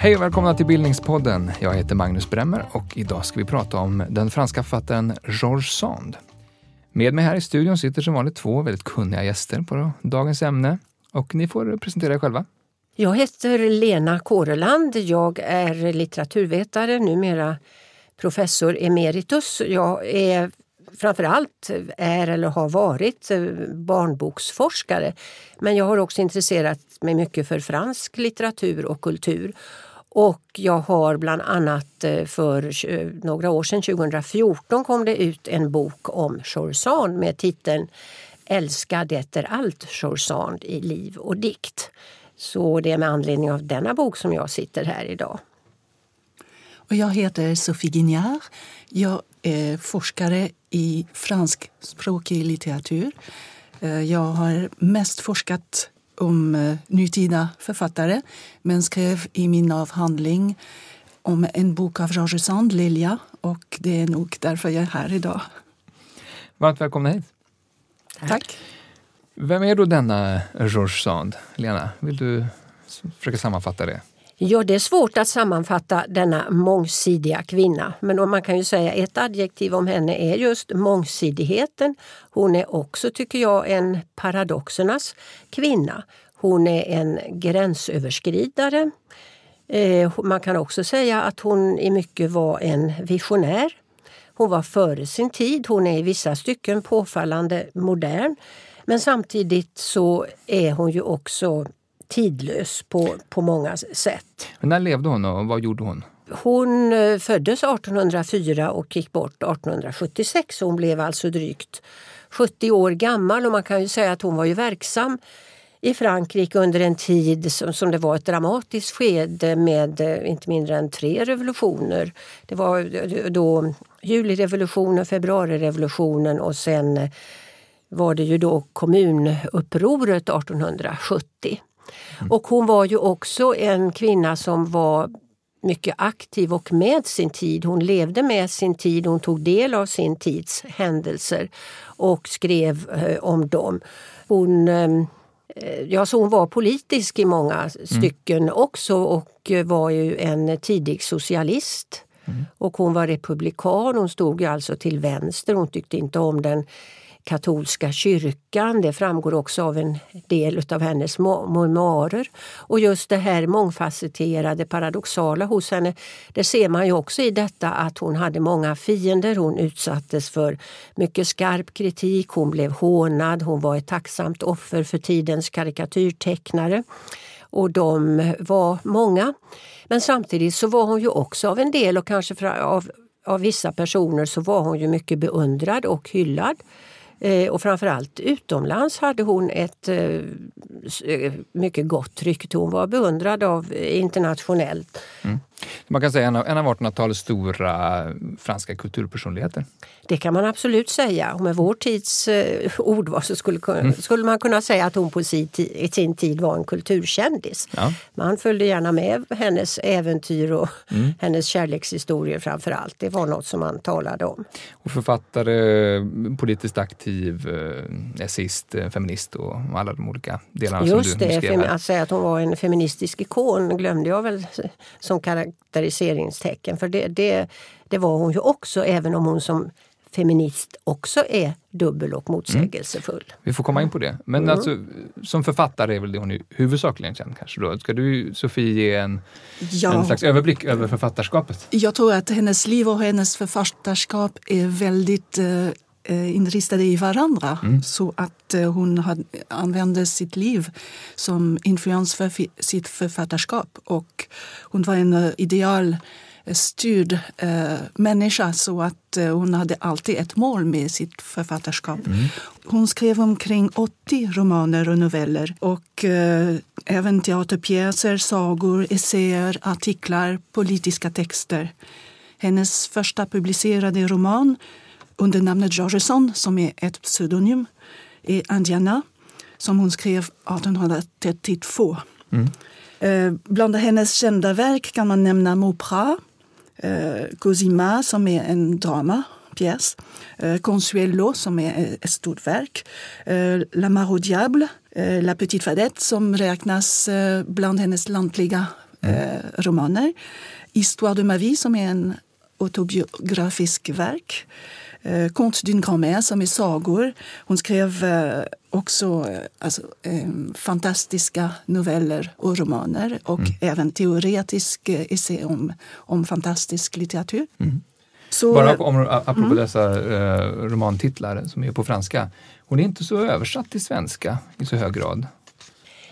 Hej och välkomna till Bildningspodden. Jag heter Magnus Bremmer och idag ska vi prata om den franska författaren Georges Sand. Med mig här i studion sitter som vanligt två väldigt kunniga gäster på dagens ämne och ni får presentera er själva. Jag heter Lena Kåreland. Jag är litteraturvetare, numera professor emeritus. Jag är framförallt är eller har varit eh, barnboksforskare. Men jag har också intresserat mig mycket för fransk litteratur och kultur. Och jag har bland annat eh, för några år sedan, 2014, kom det ut en bok om Chorzan med titeln Älskad, det är allt Chorzan i liv och dikt. Så det är med anledning av denna bok som jag sitter här idag. Och jag heter Sophie Guignard. Jag är forskare i franskspråkig litteratur. Eh, jag har mest forskat om eh, nutida författare men skrev i min avhandling om en bok av Georges Sand, Lilja, och det är nog därför jag är här idag. Varmt välkomna hit. Tack. Vem är då denna Georges Sand? Lena, vill du försöka sammanfatta det? Ja, det är svårt att sammanfatta denna mångsidiga kvinna. Men man kan ju säga ett adjektiv om henne är just mångsidigheten. Hon är också, tycker jag, en paradoxernas kvinna. Hon är en gränsöverskridare. Eh, man kan också säga att hon i mycket var en visionär. Hon var före sin tid. Hon är i vissa stycken påfallande modern. Men samtidigt så är hon ju också tidlös på, på många sätt. Men när levde hon och vad gjorde hon? Hon eh, föddes 1804 och gick bort 1876. Hon blev alltså drygt 70 år gammal och man kan ju säga att hon var ju verksam i Frankrike under en tid som, som det var ett dramatiskt skede med eh, inte mindre än tre revolutioner. Det var då julirevolutionen, februarirevolutionen och sen var det ju då kommunupproret 1870. Mm. Och hon var ju också en kvinna som var mycket aktiv och med sin tid. Hon levde med sin tid, hon tog del av sin tids händelser och skrev eh, om dem. Hon, eh, ja, så hon var politisk i många mm. stycken mm. också och var ju en tidig socialist. Mm. Och hon var republikan, hon stod alltså till vänster, hon tyckte inte om den katolska kyrkan. Det framgår också av en del av hennes memoarer. Och just det här mångfacetterade, paradoxala hos henne, det ser man ju också i detta att hon hade många fiender. Hon utsattes för mycket skarp kritik, hon blev hånad, hon var ett tacksamt offer för tidens karikatyrtecknare. Och de var många. Men samtidigt så var hon ju också av en del och kanske av, av vissa personer så var hon ju mycket beundrad och hyllad. Eh, och framförallt utomlands hade hon ett eh, eh mycket gott rykte. Hon var beundrad av eh, internationellt. Mm. Man kan säga en av, en av 1800-talets stora franska kulturpersonligheter. Det kan man absolut säga. Och med vår tids eh, ordval så skulle, mm. skulle man kunna säga att hon på sin, i sin tid var en kulturkändis. Ja. Man följde gärna med hennes äventyr och mm. hennes kärlekshistorier framför allt. Det var något som man talade om. Och författare, politiskt aktiv, eh, essayist, eh, feminist och alla de olika delarna Just som du det, beskrev. att säga att hon var en feministisk ikon glömde jag väl som karaktäriseringstecken. För det, det, det var hon ju också, även om hon som feminist också är dubbel och motsägelsefull. Mm. Vi får komma in på det. Men mm. alltså, som författare är väl det hon är huvudsakligen känd kanske då. Ska du Sofie ge en, ja. en slags överblick över författarskapet? Jag tror att hennes liv och hennes författarskap är väldigt eh, inristade i varandra. Mm. Så att eh, hon had, använde sitt liv som influens för sitt författarskap. Och hon var en uh, ideal styrd eh, människa så att eh, hon hade alltid ett mål med sitt författarskap. Mm. Hon skrev omkring 80 romaner och noveller och eh, även teaterpjäser, sagor, essäer, artiklar, politiska texter. Hennes första publicerade roman under namnet Georgeson, som är ett pseudonym, är Indiana som hon skrev 1832. Mm. Eh, bland hennes kända verk kan man nämna Mauprat Eh, Cosima som är en dramapjäs. Eh, Consuelo som är ett stort verk. Eh, La Mare au Diable, La Petite Fadette som räknas bland hennes lantliga eh, romaner. Histoire de ma vie som är en autobiografisk verk. Eh, Conte d'une grand-mère som är sagor. Hon skrev eh, också eh, alltså, eh, fantastiska noveller och romaner och även teoretisk eh, essä om, om fantastisk litteratur. Så, Bara om, apropå dessa eh, romantitlar som är på franska. Hon är inte så översatt till svenska i så hög grad.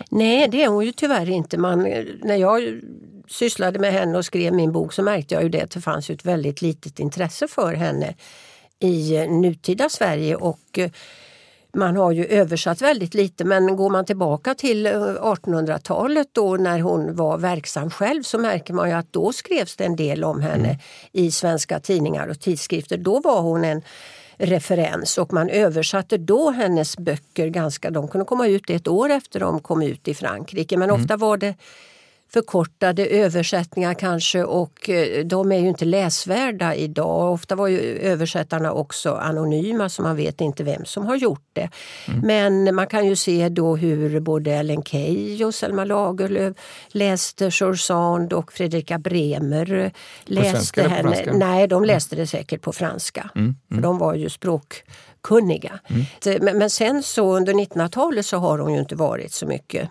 Nej, det är hon ju tyvärr inte. Man, när jag sysslade med henne och skrev min bok så märkte jag ju det att det fanns ett väldigt litet intresse för henne i eh, nutida Sverige och eh, man har ju översatt väldigt lite men går man tillbaka till eh, 1800-talet då när hon var verksam själv så märker man ju att då skrevs det en del om henne i svenska tidningar och tidskrifter. Då var hon en referens och man översatte då hennes böcker ganska, de kunde komma ut ett år efter de kom ut i Frankrike men ofta var det förkortade översättningar kanske och eh, de är ju inte läsvärda idag. Ofta var ju översättarna också anonyma så man vet inte vem som har gjort det. Men man kan ju se då hur både Ellen Key och Selma Lagerlöf läste George Sand och Fredrika Bremer läste på henne. Mm. Nej, de läste det säkert på franska. För de var ju språkkunniga. Mm. Men, men sen så under 1900-talet så har hon ju inte varit så mycket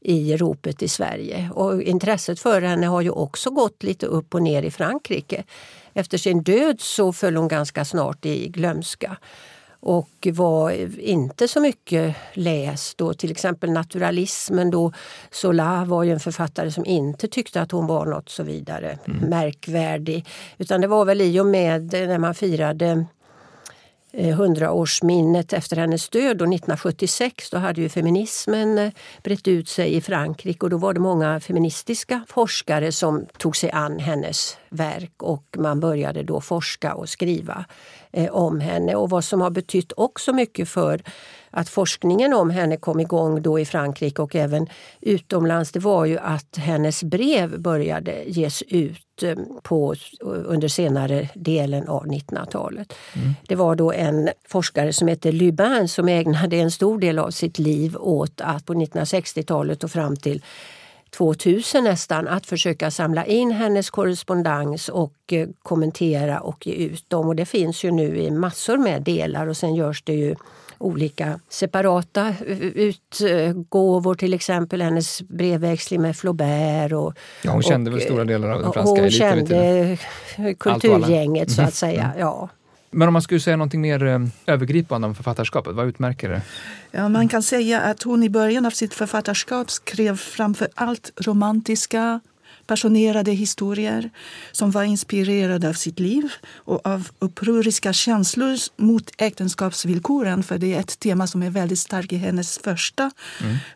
i ropet i Sverige. Och intresset för henne har ju också gått lite upp och ner i Frankrike. Efter sin död så föll hon ganska snart i glömska och var inte så mycket läst. Då, till exempel naturalismen. Då Zola var ju en författare som inte tyckte att hon var något så vidare märkvärdig. Utan det var väl i och med när man firade Eh, hundraårsminnet efter hennes död och 1976 då hade ju feminismen eh, brett ut sig i Frankrike och då var det många feministiska forskare som tog sig an hennes verk och man började då forska och skriva eh, om henne. Och vad som har betytt också mycket för att forskningen om henne kom igång då i Frankrike och även utomlands det var ju att hennes brev började ges ut eh, på, under senare delen av 1900-talet. Det var då en forskare som hette Lubin som ägnade en stor del av sitt liv åt att på 1960-talet och fram till 2000 nästan att försöka samla in hennes korrespondens och eh, kommentera och ge ut dem. Och det finns ju nu i massor med delar och sen görs det ju olika separata utgåvor, till exempel hennes brevväxling med Flaubert. Och, Ja, hon kände och, väl stora delar av den franska Hon kände kulturgänget så att säga. Ja. Men om man skulle säga någonting mer eh, övergripande om författarskapet, vad utmärker det? Ja, man kan säga att hon i början av sitt författarskap skrev framför allt romantiska, passionerade historier som var inspirerade av sitt liv och av upproriska känslor mot äktenskapsvillkoren, för det är ett tema som är väldigt starkt i hennes första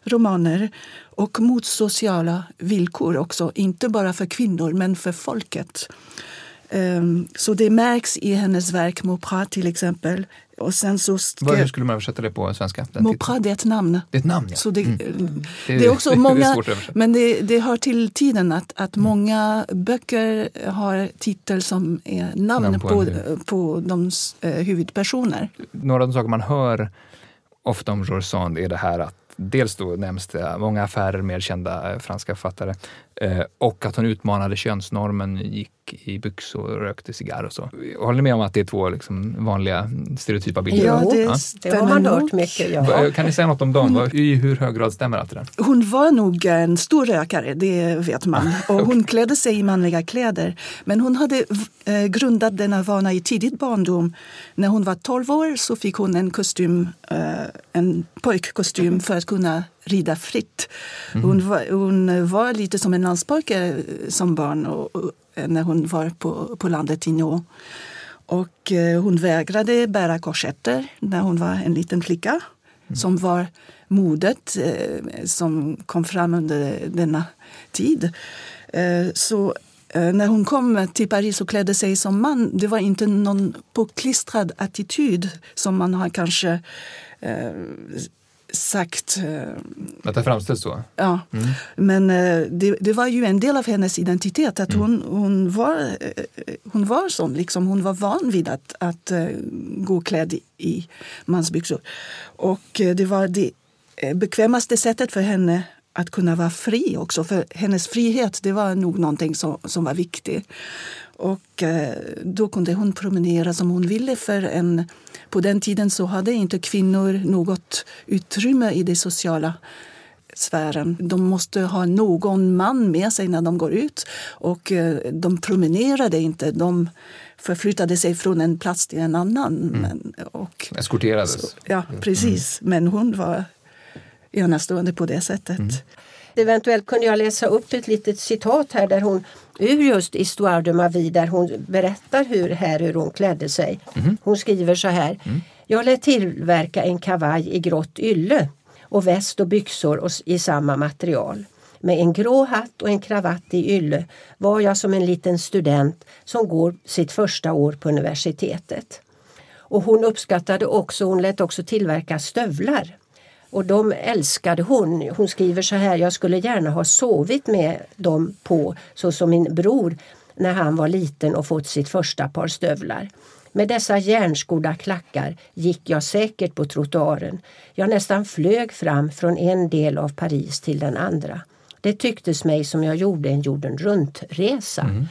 romaner. Och mot sociala villkor också, inte bara för kvinnor men för folket. Ehm, Så det märks i hennes verk Mauprat till exempel. Och sen så Vad, hur skulle man översätta det på svenska? Mauprat det är ett namn. Det är ett namn, ja. Så det, Mm. det, är också det är många, svårt att översätta. men det, det hör till tiden att, att många böcker har titel som är namn, Namn på på, på, de eh, huvudpersoner. Några av de saker man hör ofta om George Sand är det här att dels då nämns det många affärer med kända eh, franska författare och att hon utmanade könsnormen, gick i byxor och rökte cigarr och så. Håller ni med om att det är två liksom, vanliga stereotypa bilder? Ja, det Det har man hört mycket. Ja. Kan ni säga något om dem? Vad- I hur hög grad stämmer allt det där? Hon var nog en stor rökare, det vet man. Och hon klädde sig i manliga kläder. Men hon hade eh, grundat denna vana i tidigt barndom. När hon var 12 år så fick hon en kostym, eh, en pojkkostym för att kunna rida fritt. Hon, var, hon var lite som en landspojke eh, som barn och, och, eh, när hon var på, på landet i Nå. Och eh, hon vägrade bära korsetter när hon var en liten flicka. Som var modet eh, som kom fram under denna tid. Eh, så eh, när hon kom till Paris och klädde sig som man, det var inte någon påklistrad attityd som man har kanske sagt. eh, Att det framställs så? Ja. Mm. Men eh, det, det var ju en del av hennes identitet. att hon, hon, var, eh, hon var sån. Liksom. Hon var van vid att, att gå klädd i, mansbyxor. Och det var det bekvämaste sättet för henne att kunna vara fri också. För hennes frihet det var nog någonting som, som var viktigt. Och eh, då kunde hon promenera som hon ville. för en På den tiden så hade inte kvinnor något utrymme i det sociala sfären. De måste ha någon man med sig när de går ut. Och eh, de promenerade inte. De förflyttade sig från en plats till en annan. Men, och, Eskorterades? ja, precis. Men hon var enastående på det sättet. Eventuellt kunde jag läsa upp ett litet citat här där hon ur just Histoire de ma vie där hon berättar hur, här hur hon klädde sig. Hon skriver så här. Jag lät tillverka en kavaj i grått ylle och väst och byxor och i samma material. Med en grå hatt och en kravatt i ylle var jag som en liten student som går sitt första år på universitetet. Och hon uppskattade också, hon lät också tillverka stövlar. Och de älskade hon. Hon skriver så här, jag skulle gärna ha sovit med dem på så som min bror när han var liten och fått sitt första par stövlar. Med dessa järnskodda klackar gick jag säkert på trottoaren. Jag nästan flög fram från en del av Paris till den andra. Det tycktes mig som jag gjorde en jorden runt-resa.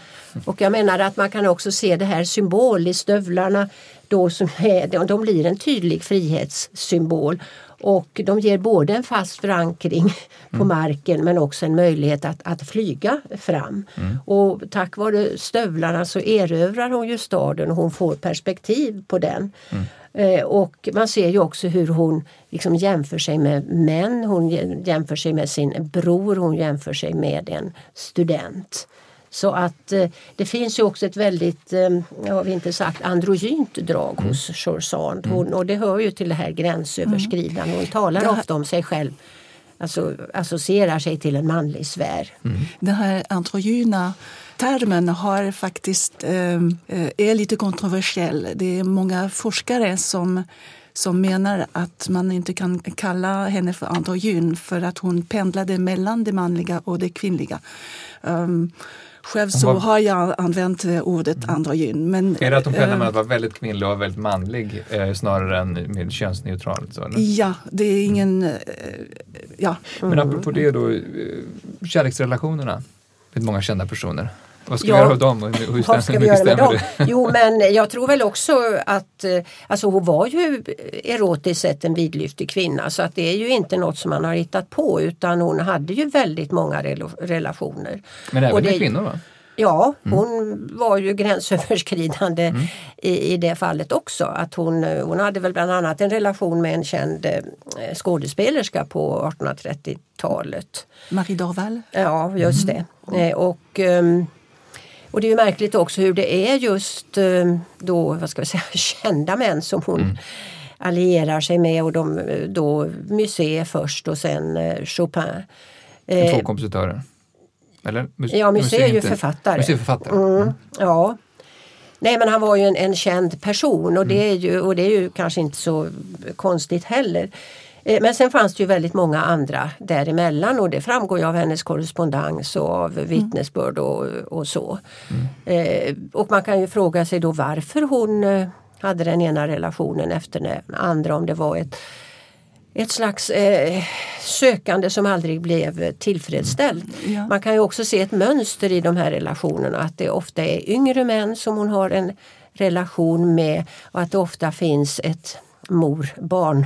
Och jag menar att man kan också se det här symbol i stövlarna. Då som är, de blir en tydlig frihetssymbol. Och de ger både en fast förankring på marken men också en möjlighet att, att flyga fram. Och tack vare stövlarna så erövrar hon ju staden och hon får perspektiv på den. Eh, och man ser ju också hur hon liksom jämför sig med män, hon jä- jämför sig med sin bror, hon jämför sig med en student. Så att eh, det finns ju också ett väldigt, eh, har vi inte sagt, androgynt drag hos Chorsand. Hon, och det hör ju till det här gränsöverskridande. Hon talar här- ofta om sig själv, alltså associerar sig till en manlig sfär. Den här androgyna termen har faktiskt, eh, är lite kontroversiell. Det är många forskare som, som menar att man inte kan kalla henne för androgyn för att hon pendlade mellan det manliga och det kvinnliga. Um, själv så Vad- har jag använt eh, ordet androgyn. Men, Är det att de pendlar eh, mellan att vara väldigt kvinnlig och väldigt manlig eh, snarare än mer könsneutralt? Så, eller? Ja, det är ingen... eh, Ja, Men apropå det då, kärleksrelationerna med många kända personer. Vad ska Ja. vi göra av dem? Hur, hur Vad ska vi göra med dem? det? Jo men jag tror väl också att eh, alltså hon var ju erotiskt sett en vidlyftig kvinna så att det är ju inte något som man har hittat på utan hon hade ju väldigt många relationer. Men även med kvinnor va? Ja, hon var ju gränsöverskridande Mm. i, i det fallet också. Att hon, hon hade väl bland annat en relation med en känd eh, skådespelerska på 1830-talet. Marie Dorval. Ja, just det. Eh, Och, ehm, och det är ju märkligt också hur det är just ehm, då, vad ska vi säga, kända män som hon allierar sig med och de eh, då Musée först och sen eh, Chopin. Eh, Två kompositörer. Eller? Mus- Ja, Musée är ju inte- författare. Musée är författare. Mm, ja. Nej men han var ju en, en känd person och, det Mm. är ju, och det är ju kanske inte så konstigt heller. Eh, Men sen fanns det ju väldigt många andra däremellan och det framgår ju av hennes korrespondens och av vittnesbörd och, och så. Mm. Eh, och man kan ju fråga sig då varför hon eh, hade den ena relationen efter den andra om det var ett ett slags eh, sökande som aldrig blev tillfredsställt. Ja. Man kan ju också se ett mönster i de här relationerna att det ofta är yngre män som hon har en relation med och att det ofta finns ett mor-barn.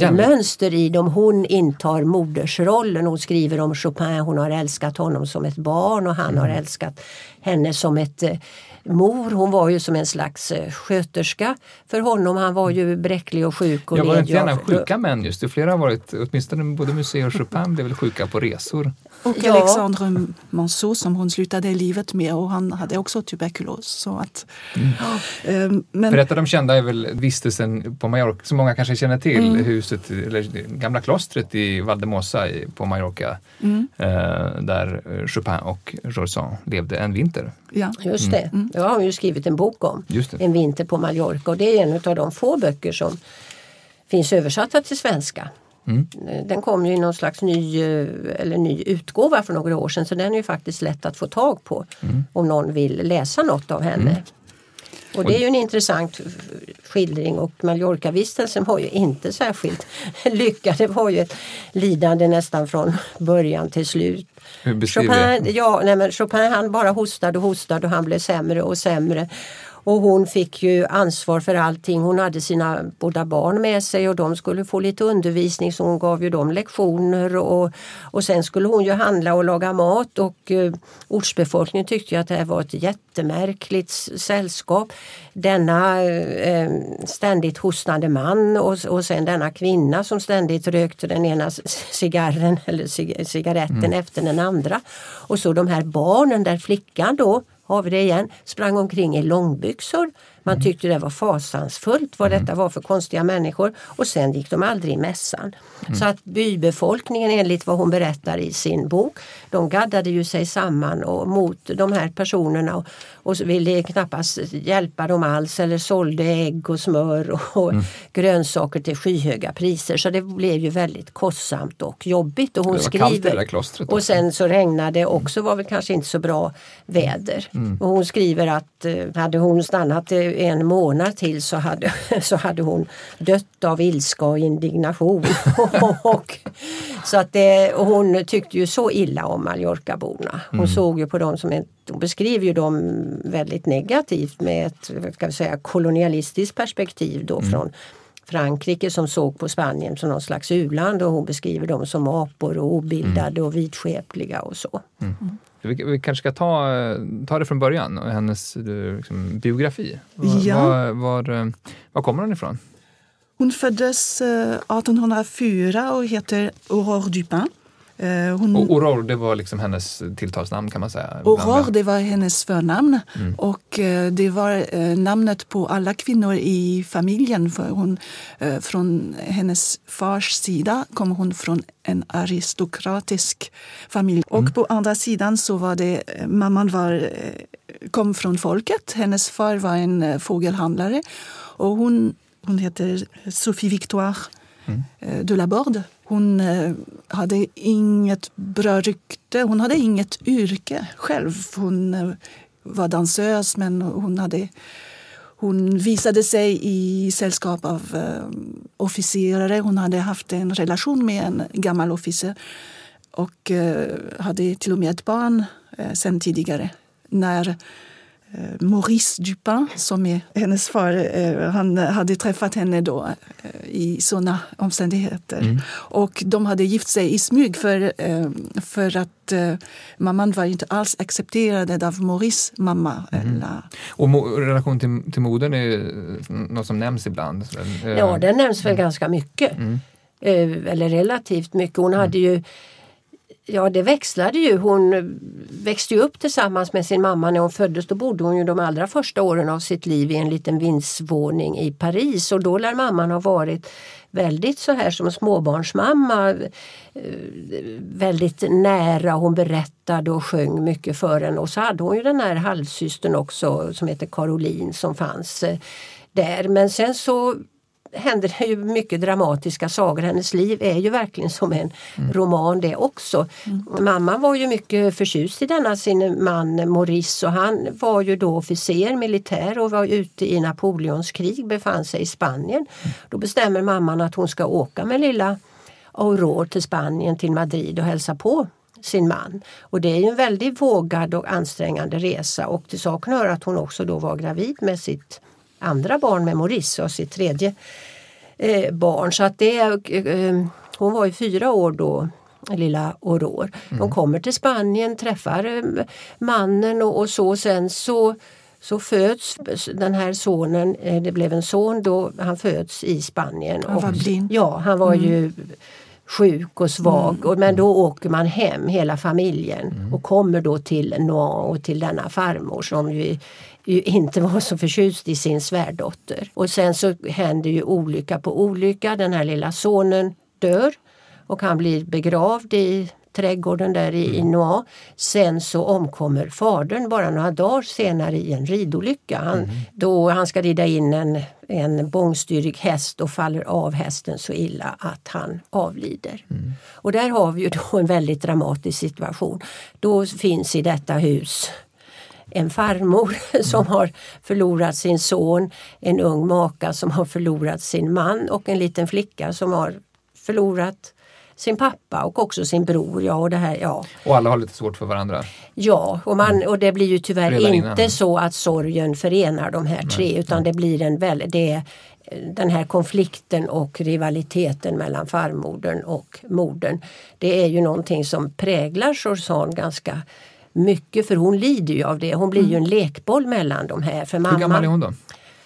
Mönster i dem. Hon intar modersrollen. Hon skriver om Chopin, hon har älskat honom som ett barn och han har Mm. älskat henne som ett eh, mor. Hon var ju som en slags eh, sköterska för honom. Han var ju bräcklig och sjuk och Jag var inte gärna sjuka män just. Flera har varit, åtminstone både Musée och Chopin blev väl sjuka på resor. Och Ja. Alexandre Monceau som hon slutade livet med och han hade också tuberkulos. Så att, eh, men, För ett av de kända är väl vistelsen på Mallorca, som många kanske känner till, Mm. huset, eller gamla klostret i Valdemosa på Mallorca. Mm. Eh, där eh, Chopin och Sand levde en vinter. ja. Just det, det har hon ju skrivit en bok om. Just det. En vinter på Mallorca och det är en av de få böcker som finns översatta till svenska. Mm. Den kom ju i någon slags ny, eh, eller ny utgåva för några år sedan så den är ju faktiskt lätt att få tag på mm. om någon vill läsa något av henne. Mm. Och det är ju en intressant skildring och Mallorca-vistelsen var ju inte särskilt lyckad. Det var ju ett lidande nästan från början till slut. Chopin, ja, nej men Chopin han bara hostade och hostade och han blev sämre och sämre. Och hon fick ju ansvar för allting. Hon hade sina båda barn med sig och de skulle få lite undervisning så hon gav ju dem lektioner och, och sen skulle hon ju handla och laga mat och eh, ortsbefolkningen tyckte att det här var ett jättemärkligt sällskap. Denna eh, ständigt hostande man och, och sen denna kvinna som ständigt rökte den ena cigarren eller cigaretten mm. efter den andra. Och så de här barnen där flickan då har vi det igen, sprang omkring i långbyxor. Man mm. tyckte det var fasansfullt vad mm. detta var för konstiga människor och sen gick de aldrig i mässan. Mm. Så att bybefolkningen enligt vad hon berättar i sin bok, de gaddade ju sig samman och mot de här personerna och, och ville knappast hjälpa dem alls eller sålde ägg och smör och, och mm. grönsaker till skyhöga priser. Så det blev ju väldigt kostsamt och jobbigt. Och hon skriver, och sen så regnade det också, var väl kanske inte så bra väder. Mm. Och hon skriver att eh, hade hon stannat en månad till så hade, så hade hon dött av ilska och indignation. och, så att det, hon tyckte ju så illa om Mallorcaborna. Hon mm. såg ju på dem som en, hon beskriver ju dem väldigt negativt med ett ska vi säga, kolonialistiskt perspektiv då mm. från Frankrike som såg på Spanien som någon slags uland och hon beskriver dem som apor och obildade mm. och vidskepliga och så. Mm. Vi, vi, kanske ska ta, ta det från början, hennes liksom, biografi. Ja. Var, var, var kommer hon ifrån? Hon föddes 1804 eh, och heter Aurore Dupin. Eh, hon... Och Aurore, det var liksom hennes tilltalsnamn kan man säga? Aurore, det var hennes förnamn. Mm. Och eh, det var namnet på alla kvinnor i familjen. För hon, från hennes fars sida kom hon från en aristokratisk familj. Mm. Och på andra sidan så var det, mamman var, kom från folket. Hennes far var en fågelhandlare. Och hon hon heter Sophie Victoire mm. Eh, de la Borde. Hon eh, hade inget bra rykte. Hon hade inget yrke själv. Hon eh, var dansös, men hon, hade, hon visade sig i sällskap av eh, officerare. Hon hade haft en relation med en gammal officer och hade till och med ett barn sen tidigare. När Maurice Dupin, som är hennes far, eh, han hade träffat henne då eh, i såna omständigheter. Mm. Och de hade gift sig i smyg för, för att mamman var inte alls accepterad av Maurice mamma. Mm. Och relation till, till modern är något som nämns ibland? Ja, den nämns väl mm. ganska mycket. Mm. Eller relativt mycket. Hon hade ju Ja det växlade ju. Hon växte upp tillsammans med sin mamma när hon föddes. Då bodde hon ju de allra första åren av sitt liv i en liten vindsvåning i Paris och då lär mamman ha varit väldigt så här som småbarnsmamma. Eh, väldigt nära. Hon berättade och sjöng mycket för henne och så hade hon ju den här halvsystern också som heter Caroline som fanns eh, där. Men sen så händer det ju mycket dramatiska sagor. Hennes liv är ju verkligen som en mm. roman det också. Mm. Mamman var ju mycket förtjust i denna sin man Maurice och han var ju då officer, militär och var ute i Napoleons krig, befann sig i Spanien. Mm. Då bestämmer mamman att hon ska åka med lilla Aurore till Spanien, till Madrid och hälsa på sin man. Och det är ju en väldigt vågad och ansträngande resa och till saken hör att hon också då var gravid med sitt andra barn med Maurice och sitt tredje eh, barn. Så att det, eh, hon var ju fyra år då lilla Aurore. Mm. De kommer till Spanien, träffar eh, mannen och, och så sen så så föds den här sonen, eh, det blev en son då, han föds i Spanien. Han var blind? Ja, han var mm. ju sjuk och svag. Mm. Men då åker man hem, hela familjen, mm. och kommer då till Noir och till denna farmor som ju inte var så förtjust i sin svärdotter. Och sen så händer ju olycka på olycka. Den här lilla sonen dör och han blir begravd i trädgården där i, i Noir. Sen så omkommer fadern bara några dagar senare i en ridolycka. Han, Då han ska rida in en, en bångstyrig häst och faller av hästen så illa att han avlider. Och där har vi ju då en väldigt dramatisk situation. Då finns i detta hus en farmor som har förlorat sin son, en ung maka som har förlorat sin man och en liten flicka som har förlorat sin pappa och också sin bror. Ja, och, det här, ja. Och alla har lite svårt för varandra. ja och, man, och det blir ju tyvärr Redan inte innan. så att sorgen förenar de här tre utan det blir en väl, det är den här konflikten och rivaliteten mellan farmodern och modern. Det är ju någonting som präglar Chorzan ganska mycket för hon lider ju av det. Hon blir ju en lekboll mellan de här. För Hur gammal är hon då?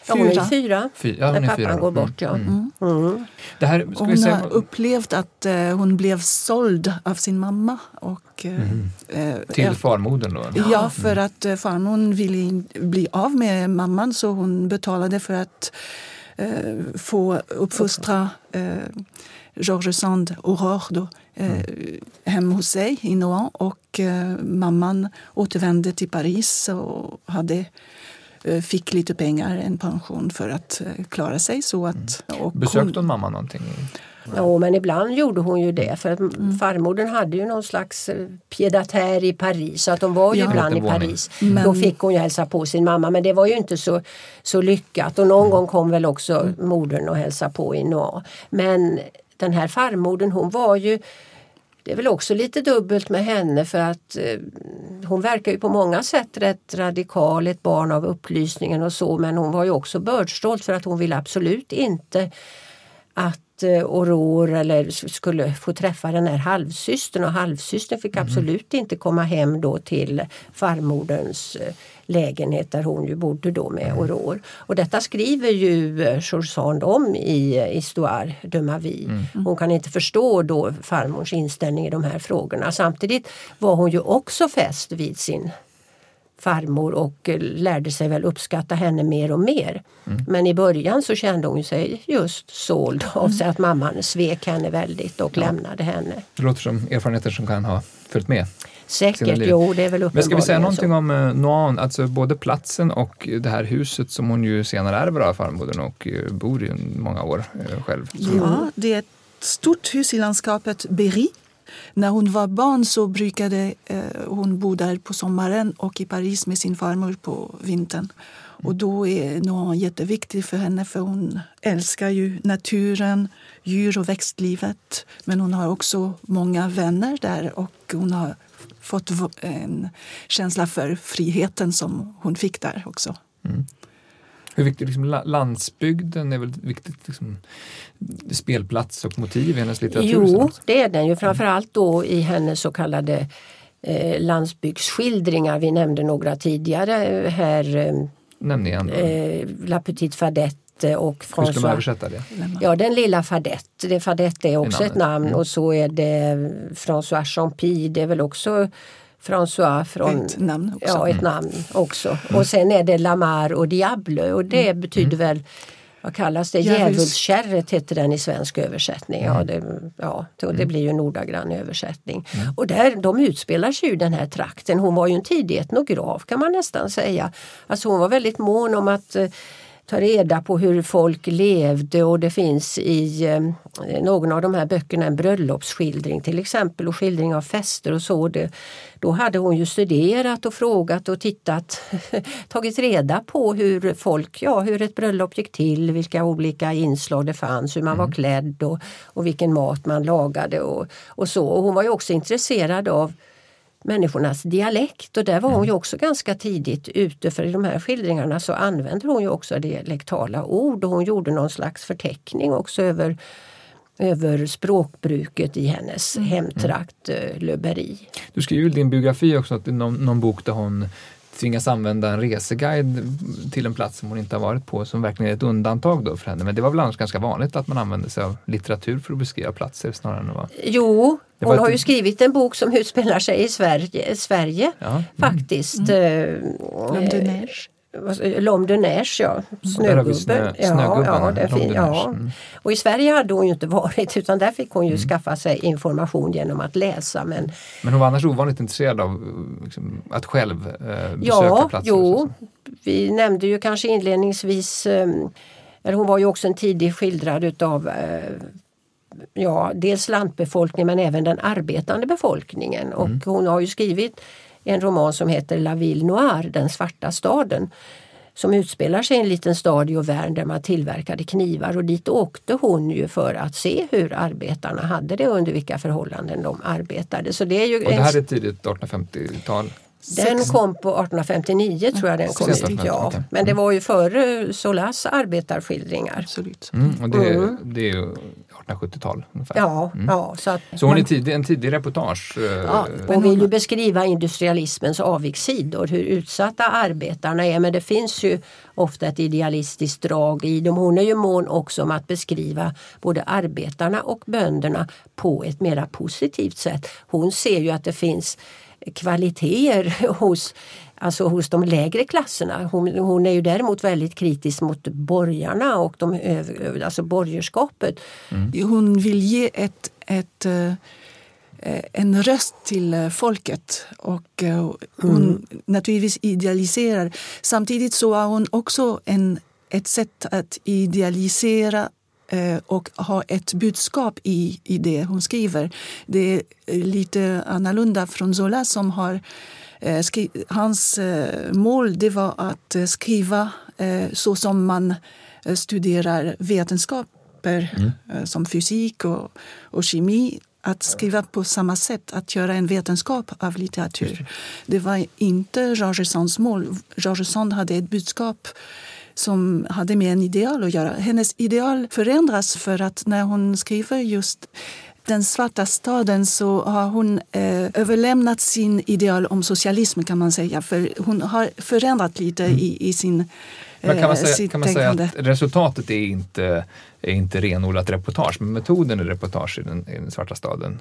ja, hon är Fyra. fyra. Fy, ja, hon när är pappan fyra går bort. Ja. Mm. Mm. Det här, ska vi Hon säga, har upplevt att eh, hon blev såld av sin mamma. Och, eh, eh, till farmodern då? Ja, för att eh, farmor ville bli av med mamman så hon betalade för att få uppfostra eh, George Sand Aurore då, eh, hemma hos sig i Nohant. Och eh, mamman återvände till Paris och hade, eh, fick lite pengar, en pension för att eh, klara sig. Så att, och Besökte hon mamma någonting? Ja, men ibland gjorde hon ju det för att Mm. farmodern hade ju någon slags eh, pied-à-terre i Paris så att de var ju Ja. ibland i. Paris. Men- Då fick hon ju hälsa på sin mamma men det var ju inte så, så lyckat och någon gång kom väl också Mm. modern och hälsa på i Noir. Men den här farmodern hon var ju det är väl också lite dubbelt med henne för att eh, hon verkar ju på många sätt rätt radikal, ett barn av upplysningen och så men hon var ju också bördstolt för att hon ville absolut inte att eh, Aurore eller skulle få träffa den här halvsystern och halvsystern fick absolut inte komma hem då till farmoderns eh, lägenhet där hon ju bodde då med Aurore. Och detta skriver ju eh, Chorzand om i eh, Histoire de ma vie. Hon kan inte förstå då farmors inställning i de här frågorna. Samtidigt var hon ju också fäst vid sin farmor och eh, lärde sig väl uppskatta henne mer och mer. Men i början så kände hon sig just såld av sig att mamman svek henne väldigt och lämnade henne. Det låter som erfarenheter som kan ha följt med. Säkert, jo det är väl uppenbarligen Men ska vi säga så. någonting om eh, Noan, alltså både platsen och det här huset som hon ju senare ärver av farmodern och eh, bor i många år själv. Ja, det är ett stort hus i landskapet Berry. När hon var barn så brukade eh, hon bo där på sommaren och i Paris med sin farmor på vintern. Och då är Nohant jätteviktig för henne för hon älskar ju naturen, djur och växtlivet. Men hon har också många vänner där och hon har fått en känsla för friheten som hon fick där också. Hur viktigt, liksom, la- landsbygden är väl ett viktigt liksom, spelplats och motiv i hennes litteratur? Jo, det är den ju framförallt då i hennes så kallade eh, landsbygdsskildringar. Vi nämnde några tidigare eh, här, eh, Nämn igen. då. eh, La Petite Fadette och Hur ska man översätta det? Ja, den lilla Fadette. Det, Fadette är också ett namn Mm. och så är det François Champy. Det är väl också François från... Ett namn också. Ja, ett namn också. Och sen är det Lamar och Diable och det betyder väl vad kallas det? Djävuls- Djävulskärret heter den i svensk översättning. Ja, det, ja, det, det blir ju en ordagrann översättning. Och där, de utspelar sig ju den här trakten. Hon var ju en tidig etnograf kan man nästan säga. Alltså hon var väldigt mån om att eh, ta reda på hur folk levde och det finns i eh, någon av de här böckerna en bröllopsskildring till exempel och skildring av fester och så. Det, då hade hon ju studerat och frågat och tittat, tagit reda på hur folk, ja hur ett bröllop gick till, vilka olika inslag det fanns, hur man var klädd och, och vilken mat man lagade och, och så. Och hon var ju också intresserad av människornas dialekt. Och där var hon ju också ganska tidigt ute för i de här skildringarna så använder hon ju också dialektala ord. Och hon gjorde någon slags förteckning också över, över språkbruket i hennes hemtrakt eh, Le Berry. Du skriver i din biografi också att det någon, någon bok där hon tvingas använda en reseguide till en plats som hon inte har varit på som verkligen är ett undantag då för henne. Men det var väl annars ganska vanligt att man använde sig av litteratur för att beskriva platser snarare än vara... Jo, Hon har ett- ju skrivit en bok som utspelar sig i Sverige, Sverige Ja. faktiskt. Eh, L'homme de neige. L'Homme de Neige, ja. Där har vi Snögubben. snö- snögubben, ja, det är L'Homme fin, ja. Mm. Och i Sverige hade hon ju inte varit utan där fick hon ju skaffa sig information genom att läsa. Men Men hon var annars ovanligt intresserad av eh, liksom, att själv eh, besöka ja, platser. jo, vi nämnde ju kanske inledningsvis eh, eller hon var ju också en tidig skildrad utav eh, ja, dels lantbefolkningen men även den arbetande befolkningen. Och Mm. hon har ju skrivit en roman som heter La Ville Noire, Den svarta staden som utspelar sig i en liten stad i Auvergne där man tillverkade knivar och dit åkte hon ju för att se hur arbetarna hade det och under vilka förhållanden de arbetade. Så det är ju Och det en här är tidigt 1850-tal. den kom på 1859 tror jag den kom ut. 1850, Ja. Men det var ju före Solas arbetarskildringar. Absolut. Mm, och det, Mm. det är ju 1870-tal ungefär. Ja, ja, så, att Så hon är tidig, en tidig reportage. eh, Ja, hon vill ju beskriva industrialismens avigsidor, hur utsatta arbetarna är. Men det finns ju ofta ett idealistiskt drag i dem. Hon är ju mån också om att beskriva både arbetarna och bönderna på ett mera positivt sätt. Hon ser ju att det finns kvaliteter hos, alltså hos de lägre klasserna. Hon, hon är ju däremot väldigt kritisk mot borgarna och de, alltså borgerskapet. Hon vill ge ett, ett, eh, en röst till eh, folket och eh, hon naturligtvis idealiserar. Samtidigt så har hon också en, ett sätt att idealisera och ha ett budskap i, i det hon skriver. Det är lite annorlunda från Zola som har hans eh, mål det var att eh, skriva eh, så som man eh, studerar vetenskaper eh, som fysik och, och kemi. Att skriva på samma sätt, att göra en vetenskap av litteratur. Det var inte George Sands mål. George Sand hade ett budskap som hade med en ideal att göra. Hennes ideal förändras för att när hon skriver just den svarta staden så har hon eh, överlämnat sin ideal om socialism kan man säga. För hon har förändrat lite i, i sin Men kan man, eh, säga, kan man säga att resultatet är inte, är inte renodlat reportage, men metoden är reportage i den, i den svarta staden?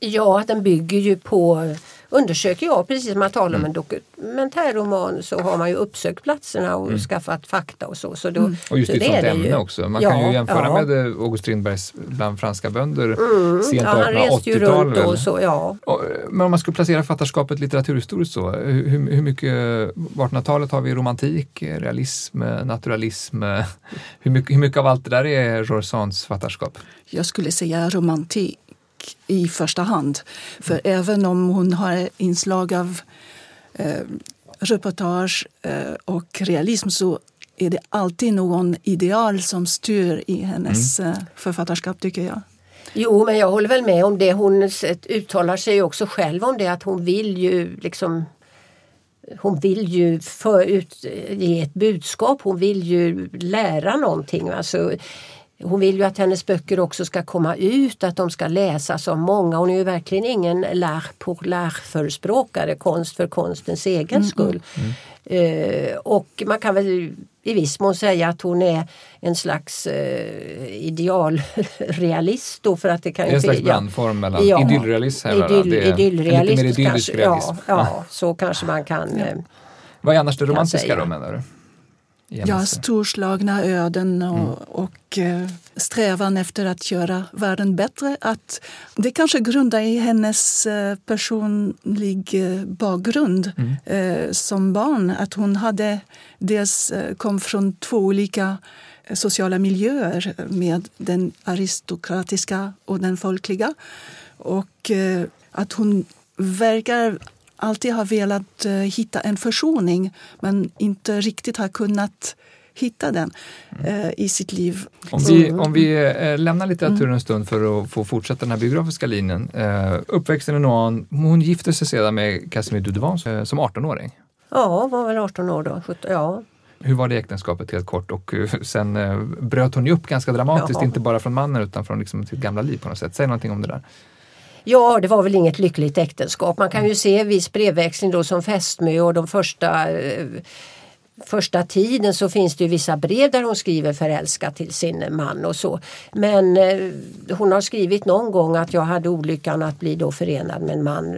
Ja, att den bygger ju på undersöker jag, precis som man talar om en dokumentärroman så har man ju uppsökt platserna och skaffat fakta och så. så då, Och just så det ämne ju. också. Man Ja, kan ju jämföra ja. med eh, August Strindbergs Bland franska bönder, sent Mm, Ja, ju 1880-tal. runt väl? och så, ja. Och, eh, Men om man skulle placera författarskapet litteraturhistoriskt så, hur, hur hur mycket, på 1800-talet har vi romantik, eh, realism, eh, naturalism. eh, Hur mycket, hur mycket av allt det där är Sands författarskap? Jag skulle säga romantik i första hand. För även om hon har inslag av eh, reportage eh, och realism så är det alltid någon ideal som styr i hennes eh, författarskap tycker jag. Jo, men jag håller väl med om det. Hon uttalar sig också själv om det att hon vill ju liksom hon vill ju för ut, ge ett budskap, hon vill ju lära någonting. Alltså, hon vill ju att hennes böcker också ska komma ut, att de ska läsas av många. Hon är ju verkligen ingen lär pour lär förespråkare, konst för konstens egen skull. Eh, och man kan väl i viss mån säga att hon är en slags eh, idealrealist då för att det kan Det är en slags blandform mellan Ja, idyllrealism va? Idyll, Det lite mer idyllisk kanske. realism. Ja, ja, så kanske man kan. eh, Vad är annars det romantiska då menar du? Ja, storslagna öden och, och eh, strävan efter att göra världen bättre. Att det kanske grundar i hennes eh, personlig eh, bakgrund eh, som barn. Att hon hade dels kom från två olika sociala miljöer med den aristokratiska och den folkliga. Och att hon verkar alltid ha velat eh, hitta en försoning men inte riktigt har kunnat hitta den eh, i sitt liv. Om vi, om vi eh, lämnar litteraturen en stund för att få fortsätta den här biografiska linjen. Eh, uppväxten i Noan, hon gifte sig sedan med Casimir Dudevant eh, som 18-åring. Ja, var väl 18 år då. 17, ja. Hur var det äktenskapet helt kort och eh, sen eh, bröt hon ju upp ganska dramatiskt, Jaha. inte bara från mannen utan från liksom sitt gamla liv på något sätt. Säg någonting om det där ja, det var väl inget lyckligt äktenskap. Man kan ju se viss brevväxling då som fästmö och de första eh, första tiden så finns det ju vissa brev där hon skriver förälskad till sin man och så. Men eh, hon har skrivit någon gång att jag hade olyckan att bli då förenad med en man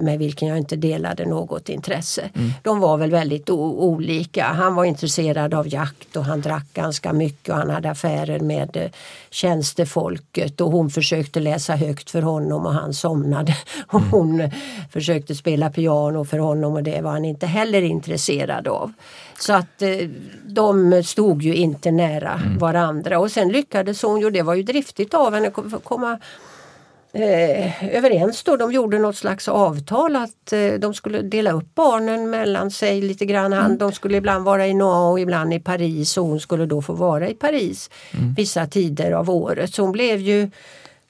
med vilken jag inte delade något intresse. Mm. De var väl väldigt olika. Han var intresserad av jakt och han drack ganska mycket och han hade affärer med eh, tjänstefolket och hon försökte läsa högt för honom och han somnade. Mm. hon försökte spela piano för honom och det var han inte heller intresserad av. Så att eh, de stod ju inte nära mm. varandra och sen lyckades hon ju, det var ju driftigt av henne, komma eh, överens då. De gjorde något slags avtal att eh, de skulle dela upp barnen mellan sig lite grann. Han, mm. De skulle ibland vara i Noa och ibland i Paris och hon skulle då få vara i Paris mm. vissa tider av året. Så hon blev ju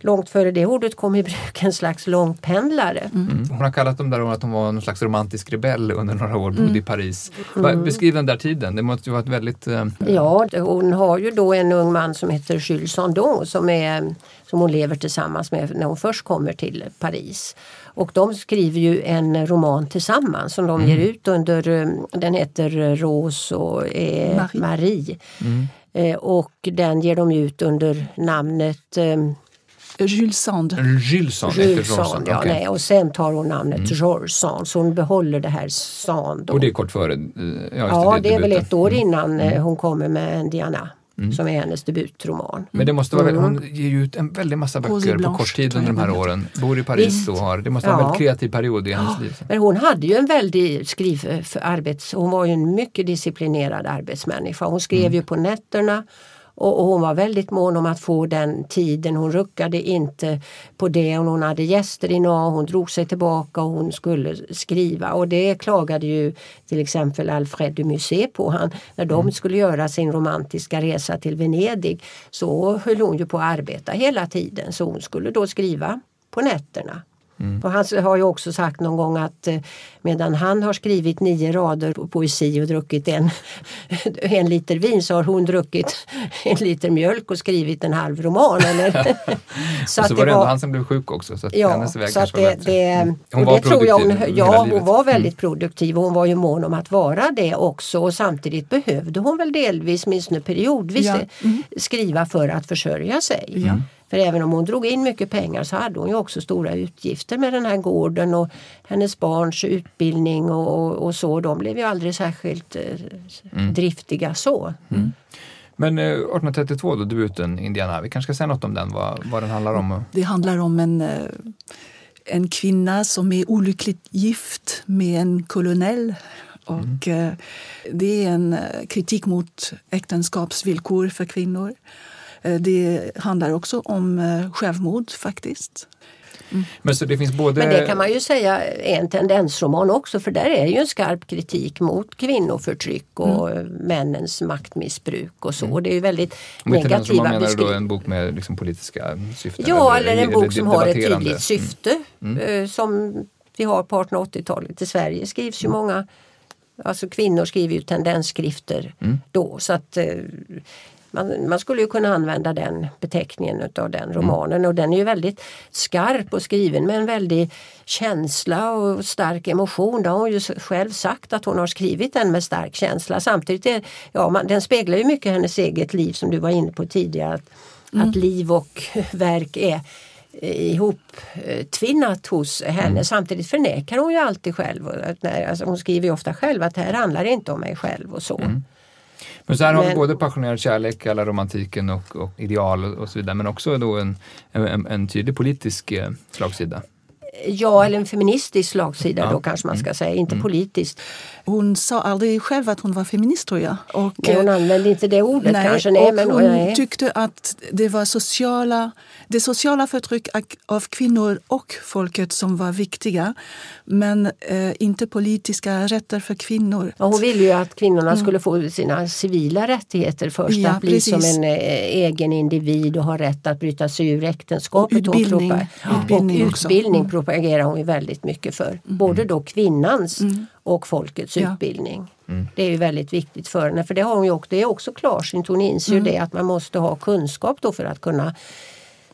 långt före det ordet kom i bruk en slags långpendlare. Mm. mm. Hon har kallat dem där att hon var någon slags romantisk rebell under några år, bodde mm. i Paris. Mm. Beskriv den där tiden, det måste ju vara ett väldigt... Eh... Ja, hon har ju då en ung man som heter Jules Sandon som, är, som hon lever tillsammans med när hon först kommer till Paris. Och de skriver ju en roman tillsammans som de mm. ger ut under, eh, den heter Rose och eh, Marie. Marie. Mm. Eh, och den ger de ut under namnet eh, Jules Sand. Jules Sand, Jules Sand ja, okay. nej, och sen tar hon namnet mm. George Sand så hon behåller det här Sand. Och det är kort före? Ja, ja det, det är väl ett år mm. innan mm. hon kommer med Diana. Mm. som är hennes debutroman. Men det måste vara, mm. hon ger ju ut en väldig massa böcker på kort tid under de här åren. Bor i Paris Visst. och har, det måste vara ja. en väldigt kreativ period i hennes liv. Men hon hade ju en väldig skriv för arbets, hon var ju en mycket disciplinerad arbetsmänniska. Hon skrev mm. ju på nätterna och, och, hon var väldigt mån om att få den tiden. Hon ruckade inte på det. Och hon hade gäster i NA, hon drog sig tillbaka och hon skulle skriva. Och det klagade ju till exempel Alfred de Musée på. Han, när de mm. skulle göra sin romantiska resa till Venedig så höll hon ju på att arbeta hela tiden. Så hon skulle då skriva på nätterna. Mm. han har ju också sagt någon gång att eh, medan han har skrivit nio rader på poesi och druckit en, en liter vin så har hon druckit en liter mjölk och skrivit en halv roman. Eller? så och så var det ändå han som blev sjuk också. Så att ja, hennes väg så att det, det, mm. Hon var produktiv hon, Ja, hon var väldigt mm. produktiv och hon var ju mån om att vara det också och samtidigt behövde hon väl delvis, åtminstone periodvis, ja. mm. skriva för att försörja sig. Ja. För även om hon drog in mycket pengar så hade hon ju också stora utgifter med den här gården och hennes barns utbildning och, och så. De blev ju aldrig särskilt eh, mm. driftiga så. Mm. Men eh, 1832 då, debuten Indiana, vi kanske ska säga något om den, vad, vad den handlar om? Det handlar om en, eh, en kvinna som är olyckligt gift med en kolonell och mm. det är en eh, kritik mot äktenskapsvillkor för kvinnor. Eh, det handlar också om eh, självmord faktiskt. Mm. Men, så det finns både... Men det kan man ju säga är en tendensroman också för där är ju en skarp kritik mot kvinnoförtryck och mm. männens maktmissbruk och så. Mm. Det är ju väldigt negativa beskrivningar. Menar du då en bok med liksom politiska syften? Ja, eller, eller en bok eller som har ett tydligt syfte mm. mm. som vi har på 1880-talet. I Sverige skrivs ju mm. många Alltså kvinnor skriver ju tendensskrifter mm. då så att eh, man, man skulle ju kunna använda den beteckningen utav den mm. romanen mm. och den är ju väldigt skarp och skriven med en väldig känsla och stark emotion. Det har hon ju själv sagt att hon har skrivit den med stark känsla. Samtidigt är ja, man, den speglar ju mycket hennes eget liv som du var inne på tidigare. Att, mm. att liv och verk är ihoptvinnat hos henne. Mm. Samtidigt förnekar hon ju alltid själv. Alltså hon skriver ofta själv att det här handlar inte om mig själv och så. Mm. Men så här men, har vi både passionerad kärlek, alla romantiken och, och ideal och, och, så vidare, men också då en, en, en tydlig politisk eh, slagsida. Ja, eller en feministisk slagsida ja. då kanske man ska mm. säga, inte mm. politiskt. Hon sa aldrig själv att hon var feminist tror jag. Och, nej, hon använde inte det ordet nej, kanske. Nej, men, hon nej. tyckte att det var sociala, det sociala förtryck av kvinnor och folket som var viktiga. Men eh, inte politiska rätter för kvinnor. Ja, hon ville ju att kvinnorna mm. skulle få sina civila rättigheter först. Ja, att bli precis. som en eh, egen individ och ha rätt att bryta sig ur äktenskapet. Utbildning, och utbildning, och utbildning mm. Propagerar hon ju väldigt mycket för. Mm. Både då kvinnans mm och folkets ja. utbildning. Mm. Det är ju väldigt viktigt för henne för det har hon ju också, det är också klarsynt. Hon inser mm. ju det att man måste ha kunskap då för att kunna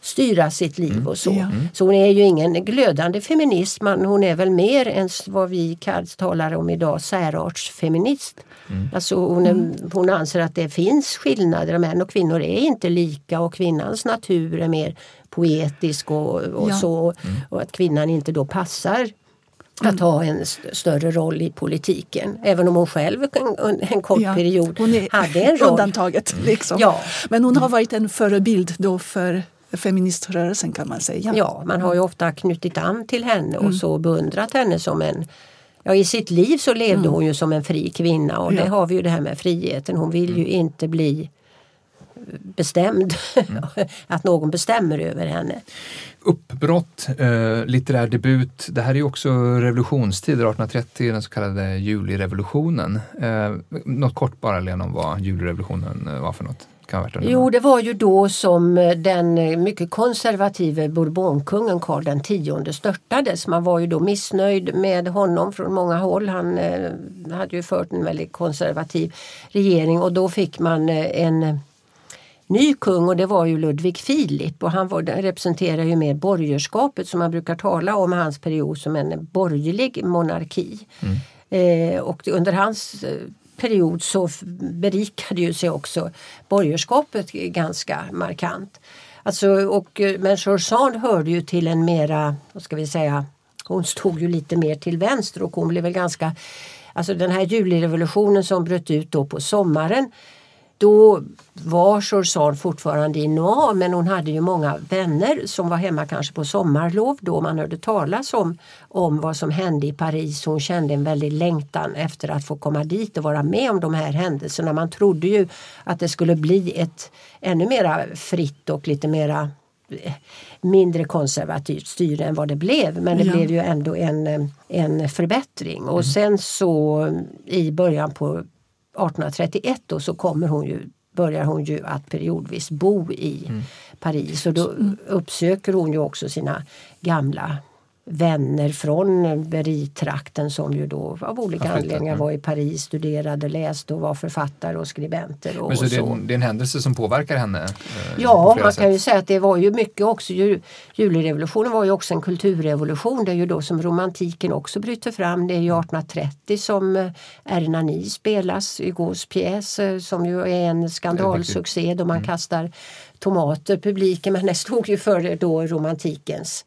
styra sitt liv Mm. och så. Ja. Så hon är ju ingen glödande feminist men hon är väl mer än vad vi talar om idag särartsfeminist. Mm. Alltså hon, är, hon anser att det finns skillnader, män och kvinnor är inte lika och kvinnans natur är mer poetisk och, och Ja. så. Mm. Och att kvinnan inte då passar att ha en st- större roll i politiken. Även om hon själv en, en kort Ja, period hon är hade en roll. undantaget. Liksom. Ja. Men hon har varit en förebild då för feministrörelsen kan man säga. Ja, man har ju ofta knutit an till henne Mm. och så beundrat henne som en Ja, I sitt liv så levde hon ju som en fri kvinna och Mm. Ja. det har vi ju det här med friheten. Hon vill ju inte bli bestämd. Mm. att någon bestämmer över henne. Uppbrott, eh, litterär debut. Det här är ju också revolutionstider, 1830, den så kallade julirevolutionen. Eh, något kort bara Lena om vad julirevolutionen eh, var för något. Jo, det var ju då som eh, den eh, mycket konservative bourbonkungen Karl X störtades. Man var ju då missnöjd med honom från många håll. Han hade ju fört en väldigt konservativ regering och då fick man en ny kung och det var ju Ludvig Filip och han var, representerar ju mer borgerskapet som man brukar tala om hans period som en borgerlig monarki. Eh, och under hans eh, period så berikade ju sig också borgerskapet ganska markant. Alltså, och, eh, men Sand hörde ju till en mera, vad ska vi säga, hon stod ju lite mer till vänster och hon blev väl ganska Alltså den här julirevolutionen som bröt ut då på sommaren då var George fortfarande i Noir men hon hade ju många vänner som var hemma kanske på sommarlov då man hörde talas om, om vad som hände i Paris. Hon kände en väldig längtan efter att få komma dit och vara med om de här händelserna. Man trodde ju att det skulle bli ett ännu mera fritt och lite mera eh, mindre konservativt styre än vad det blev men det Ja. blev ju ändå en, eh, en förbättring och sen så i början på 1831 då, så kommer hon ju, börjar hon ju att periodvis bo i Paris. Och då uppsöker hon ju också sina gamla vänner från Berry-trakten som ju då av olika anledningar mm. var i Paris, studerade, läste och var författare och skribenter. Och, Men så och det, är en, det är en händelse som påverkar henne? eh, på Ja, flera man sätt. kan ju säga att det var ju mycket också, ju, julirevolutionen var ju också en kulturrevolution. Det är ju då som romantiken också bryter fram. Det är ju 1830 som eh, Ernani spelas, Hugos pjäs eh, som ju är en skandalsuccé då man kastar tomater publiken men det stod ju för då romantikens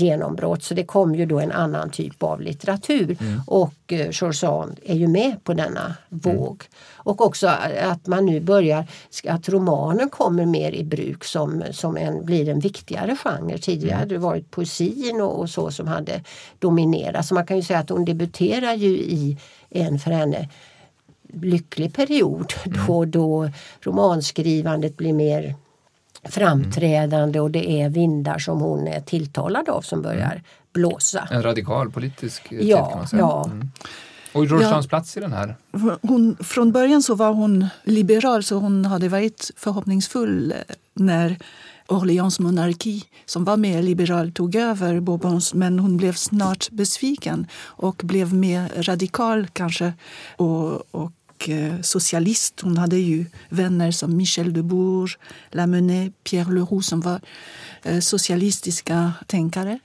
genombrott så det kom ju då en annan typ av litteratur och eh, Sand är ju med på denna våg. Och också att man nu börjar, att romanen kommer mer i bruk som, som en, blir en viktigare genre. Tidigare hade det varit poesin och, och så som hade dominerat. Så man kan ju säga att hon debuterar ju i en för henne lycklig period då, då romanskrivandet blir mer framträdande och det är vindar som hon är tilltalad av som börjar blåsa. En radikal politisk eh, tid kan Ja, man säga. ja. Mm. Och George Ja. Plats i den här? Hon, från början så var hon liberal så hon hade varit förhoppningsfull eh, när Orléans monarki, som var mer liberal, tog över Bourbons. Men hon blev snart besviken och blev mer radikal kanske och, och eh, socialist. Hon hade ju vänner som Michel de Bourges, Lamennais, Pierre Leroux som var eh, socialistiska tänkare.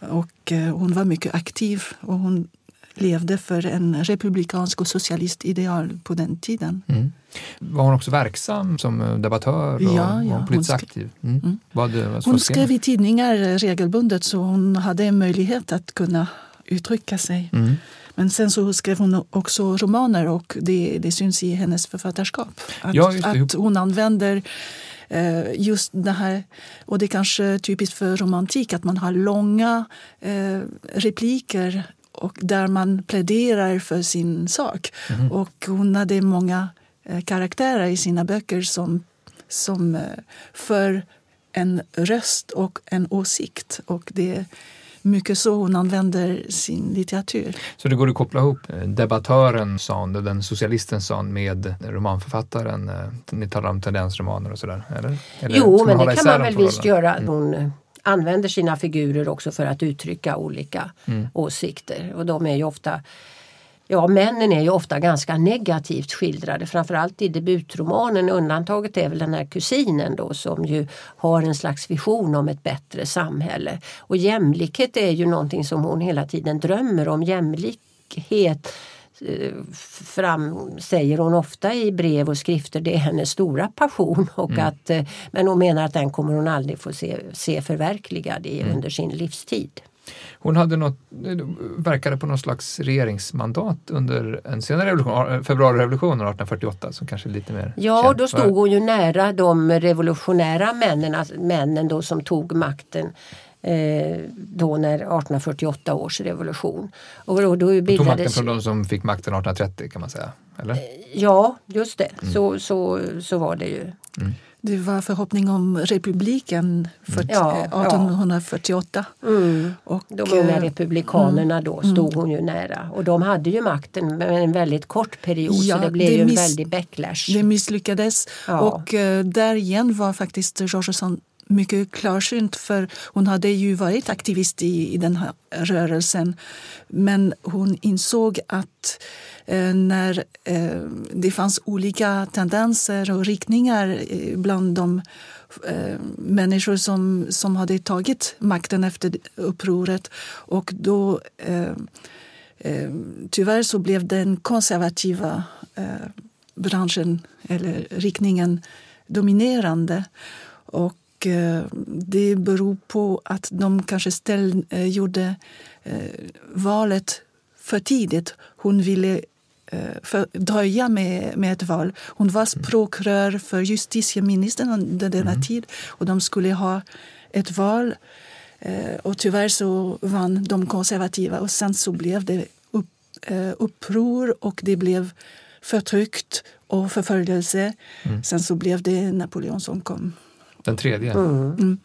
Och eh, hon var mycket aktiv och hon levde för en republikansk och socialistideal på den tiden. Mm. Var hon också verksam som debattör och, Ja, ja, och politiskt hon aktiv? Mm. Vad, vad Hon skrev i tidningar regelbundet så hon hade en möjlighet att kunna uttrycka sig. Mm. Men sen så skrev hon också romaner och det, det syns i hennes författarskap. Att, Ja, att hon använder eh, just det här, och det är kanske typiskt för romantik, att man har långa eh, repliker och där man pläderar för sin sak. Mhm. Och hon hade många eh, karaktärer i sina böcker som, som för en röst och en åsikt. Och det mycket så hon använder sin litteratur. Så det går att koppla ihop debattören Sand, den socialisten Sand med romanförfattaren. eh, Ni talar om tendensromaner och sådär, eller? eller Jo, men det kan man väl visst göra. Hon eh, använder sina figurer också för att uttrycka olika Mm. åsikter och de är ju ofta Ja, männen är ju ofta ganska negativt skildrade, framförallt i debutromanen. Undantaget är väl den här kusinen då som ju har en slags vision om ett bättre samhälle. Och jämlikhet är ju någonting som hon hela tiden drömmer om. Jämlikhet eh, fram, säger hon ofta i brev och skrifter, det är hennes stora passion. Och Mm. att, eh, men hon menar att den kommer hon aldrig få se, se förverkligad i, Mm. under sin livstid. Hon hade något, verkade på någon slags regeringsmandat under en senare revolution, februarirevolutionen 1848 som kanske är lite mer Ja, känd. då stod hon ju nära de revolutionära männen, alltså männen då som tog makten eh, då när 1848 års revolution. Och då, då Hon tog makten bildades, från de som fick makten 1830 kan man säga. Eller? ja, just det, Mm. så, så, så var det ju. Det var förhoppning om republiken för, Ja, eh, ja. 1848. Mm. Och, De unga eh, republikanerna då stod hon ju nära och de hade ju makten med en väldigt kort period Ja, så det blev det ju en väldig backlash. Det misslyckades. Ja. Och eh, där igen var faktiskt Georgesson mycket klarsynt för hon hade ju varit aktivist i, i den här rörelsen. Men hon insåg att eh, när eh, det fanns olika tendenser och riktningar eh, bland de eh, människor som, som hade tagit makten efter upproret och då eh, eh, tyvärr så blev den konservativa eh, branschen eller riktningen dominerande. Och det beror på att de kanske ställ, eh, gjorde eh, valet för tidigt. Hon ville eh, för, dröja med, med ett val. Hon var språkrör för justitieministern under denna tid och de skulle ha ett val. Eh, och tyvärr så vann de konservativa och sen så blev det upp, eh, uppror och det blev förtryckt och förföljelse. Sen så blev det Napoleon som kom. Den tredje. Mm.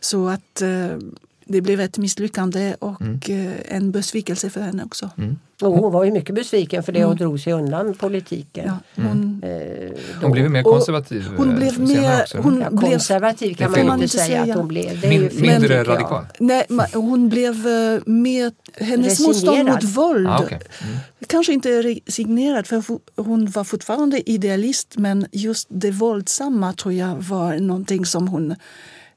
Så att eh, det blev ett misslyckande och eh, en besvikelse för henne också. Och hon var ju mycket besviken för det och drog sig undan politiken. Ja, hon, Eh, då. Hon blev mer Och konservativ hon eh, blev mer- hon- Ja, konservativ kan man inte säga att hon blev. Det är ju Min, fel, mindre jag. radikal. nej, hon blev eh, mer... Hennes motstånd Resignerad. mot våld Ah, okej. mm. Kanske inte resignerad, för hon var fortfarande idealist men just det våldsamma tror jag var någonting som hon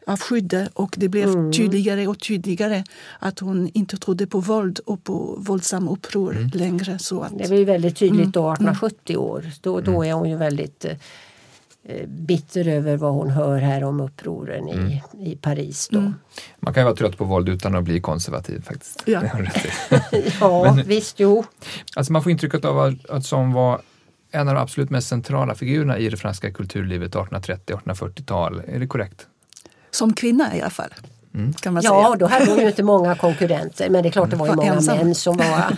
avskydde och det blev Mm. tydligare och tydligare att hon inte trodde på våld och på våldsam uppror Mm. längre. Så att, Det var ju väldigt tydligt Mm. då, 1870 år. Då, då är hon ju väldigt eh, bitter över vad hon hör här om upproren Mm. i, i Paris. Då. Man kan ju vara trött på våld utan att bli konservativ faktiskt. Ja. I. Ja, Men- visst, jo. Alltså man får intrycket av att, att som var en av de absolut mest centrala figurerna i det franska kulturlivet 1830-1840-tal. Är det korrekt? Som kvinna i alla fall. Mm. Kan man Ja, säga. då hade hon ju inte många konkurrenter men det är klart det var ju många ensam. män som var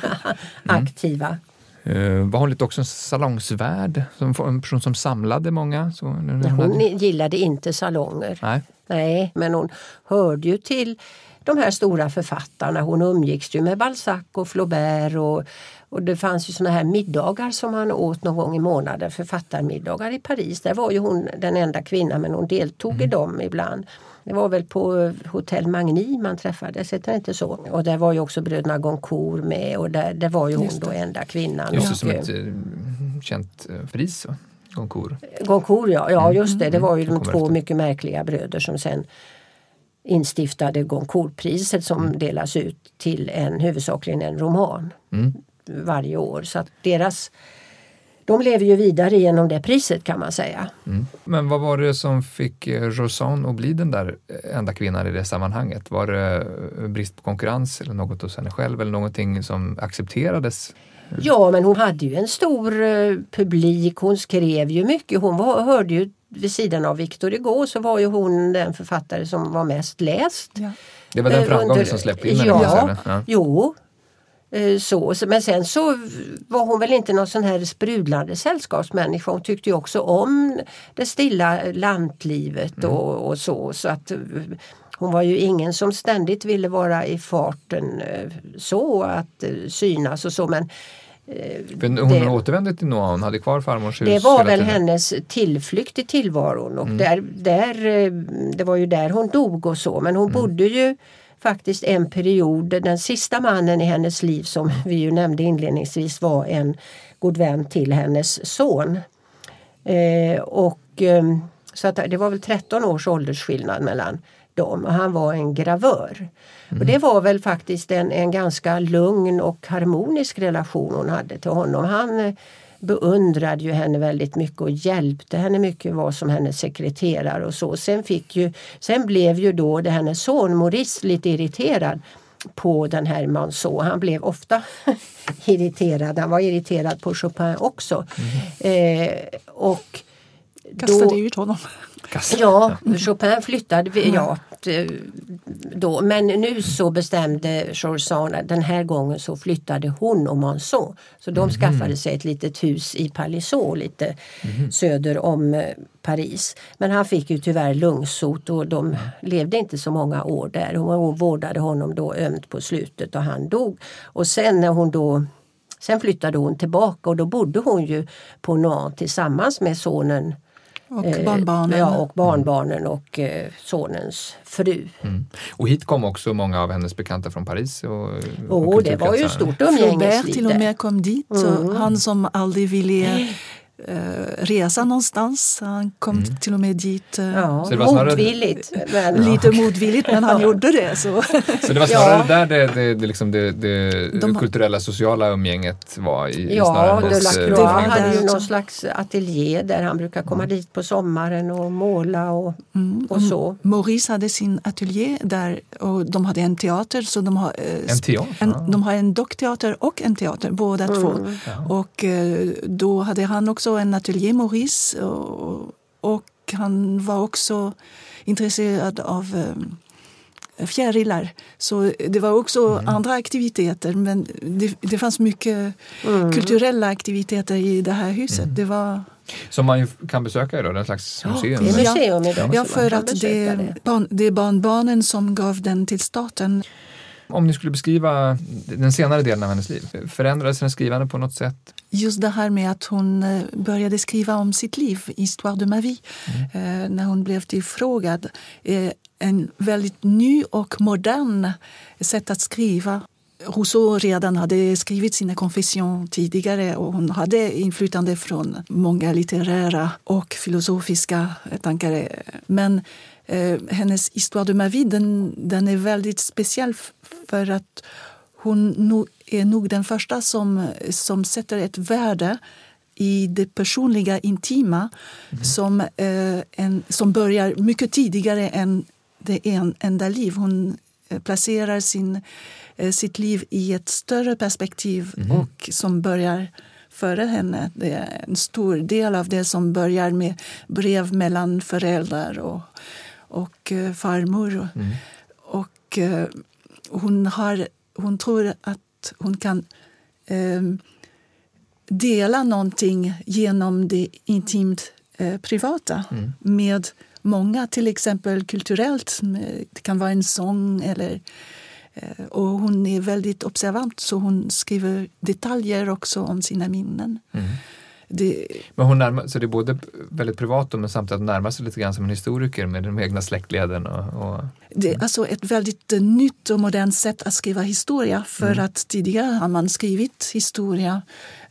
Mm. aktiva. Uh, var hon lite också en salongsvärd? Som, en person som samlade många? Så, hon Hon hade- gillade inte salonger. Nej. Nej, men hon hörde ju till de här stora författarna. Hon umgicks ju med Balzac och Flaubert och, och det fanns ju såna här middagar som han åt någon gång i månaden, författarmiddagar i Paris. Där var ju hon den enda kvinnan men hon deltog i dem ibland. Det var väl på Hotell Magni man träffades, heter det inte så? Och där var ju också bröderna Goncourt med och där, där var ju hon då enda kvinnan. Just det, som eh, ett eh, känt eh, pris, va? Goncourt. Goncourt ja, ja just det. Det var ju Det de två efter. mycket märkliga bröder som sen instiftade Goncourtpriset som delas ut till en, huvudsakligen en roman Mm. varje år. Så att deras, de lever ju vidare genom det priset kan man säga. Mm. Men vad var det som fick eh, Rosanne att bli den där eh, enda kvinnan i det sammanhanget? Var det eh, brist på konkurrens eller något hos henne själv eller någonting som accepterades? Ja men hon hade ju en stor publik, hon skrev ju mycket. Hon var, hörde ju vid sidan av Victor Hugo så var ju hon den författare som var mest läst. Ja. Det var den framgången under- som släppte in henne? ja, ja. Jo, så. så- Men sen så var hon väl inte någon sån här sprudlande sällskapsmänniska. Hon tyckte ju också om det stilla lantlivet Mm. och, och så. så att eh, hon var ju ingen som ständigt ville vara i farten eh, så att eh, synas och så. Men Men hon det- återvände till Noa, hon hade kvar farmors hus det var väl tiden. hennes tillflykt i tillvaron och Mm. där, där, eh, det var ju där hon dog och så men Mm. hon bodde ju faktiskt en period, den sista mannen i hennes liv som vi ju nämnde inledningsvis var en god vän till hennes son. Eh, och, eh, så att det var väl 13 års åldersskillnad mellan dem och han var en gravör. Mm. Och Det var väl faktiskt en, en ganska lugn och harmonisk relation hon hade till honom. Han beundrade ju henne väldigt mycket och hjälpte henne mycket, var som hennes sekreterare och så. Sen, fick ju, sen blev ju då det hennes son Maurice lite irriterad på den här Manceau. Han blev ofta irriterad. Han var irriterad på Chopin också. Mm. Eh, och Kastade då, ut honom. Ja, Chopin flyttade ja, då. Men nu så bestämde George den här gången så flyttade hon och Manson. Så de mm. skaffade sig ett litet hus i Palaiseau lite mm. söder om eh, Paris. Men han fick ju tyvärr lungsot och de levde inte så många år där. Hon vårdade honom då ömt på slutet och han dog. Och sen när hon då Sen flyttade hon tillbaka och då bodde hon ju på Nantes tillsammans med sonen och barnbarnen. Ja, och barnbarnen och eh, sonens fru. Mm. Och hit kom också många av hennes bekanta från Paris? Och, oh, det var ju stort umgängesliv. till och med kom dit. Mm. Han som aldrig ville eh, resa någonstans. Han kom mm. till och med dit eh, ja, motvilligt. Men... Lite motvilligt, men han gjorde det. Så, så det var snarare ja. där det, det, det, liksom det, det De... kulturella sociala umgänget var? I, ja, Delacroix hade ju någon slags ateljé där han brukar komma mm. dit på sommaren och måla och, mm. och så. Maurice hade sin ateljé där och de hade en teater. Så de, har, eh, en teater? En, de har en dockteater och en teater, båda två. Mm. Och eh, då hade han också också en ateljé, Maurice. Och, och han var också intresserad av eh, fjärilar. Så det var också mm. andra aktiviteter. Men det, det fanns mycket mm. kulturella aktiviteter i det här huset. Mm. Det var... Som man kan besöka idag, en slags museum? Ja, det är museum idag. Ja, för att det, barn, det är barnbarnen som gav den till staten. Om ni skulle beskriva den senare delen av hennes liv, förändrades hennes skrivande på något sätt? Just det här med att hon eh, började skriva om sitt liv, Histoire de ma vie, mm. Eh, när hon blev tillfrågad. En väldigt ny och modern sätt att skriva. Rousseau redan hade skrivit sina Confessions tidigare och hon hade inflytande från många litterära och filosofiska tankar. Men eh, hennes Histoire de ma vie den, den är väldigt speciell för att hon är nog den första som, som sätter ett värde i det personliga, intima mm. som, eh, en, som börjar mycket tidigare än det en, enda liv. Hon eh, placerar sin, eh, sitt liv i ett större perspektiv mm. och som börjar före henne. Det är en stor del av det som börjar med brev mellan föräldrar och, och eh, farmor. Mm. Och, eh, hon, har, hon tror att hon kan eh, dela någonting genom det intimt eh, privata mm. med många, till exempel kulturellt. Det kan vara en sång eller eh, och hon är väldigt observant så hon skriver detaljer också om sina minnen. Mm. Det... Men hon närmar, så det är både väldigt privat men samtidigt närmar sig lite grann som en historiker med de egna släktleden? Och, och... Det är alltså ett väldigt uh, nytt och modernt sätt att skriva historia. För mm. att tidigare har man skrivit historia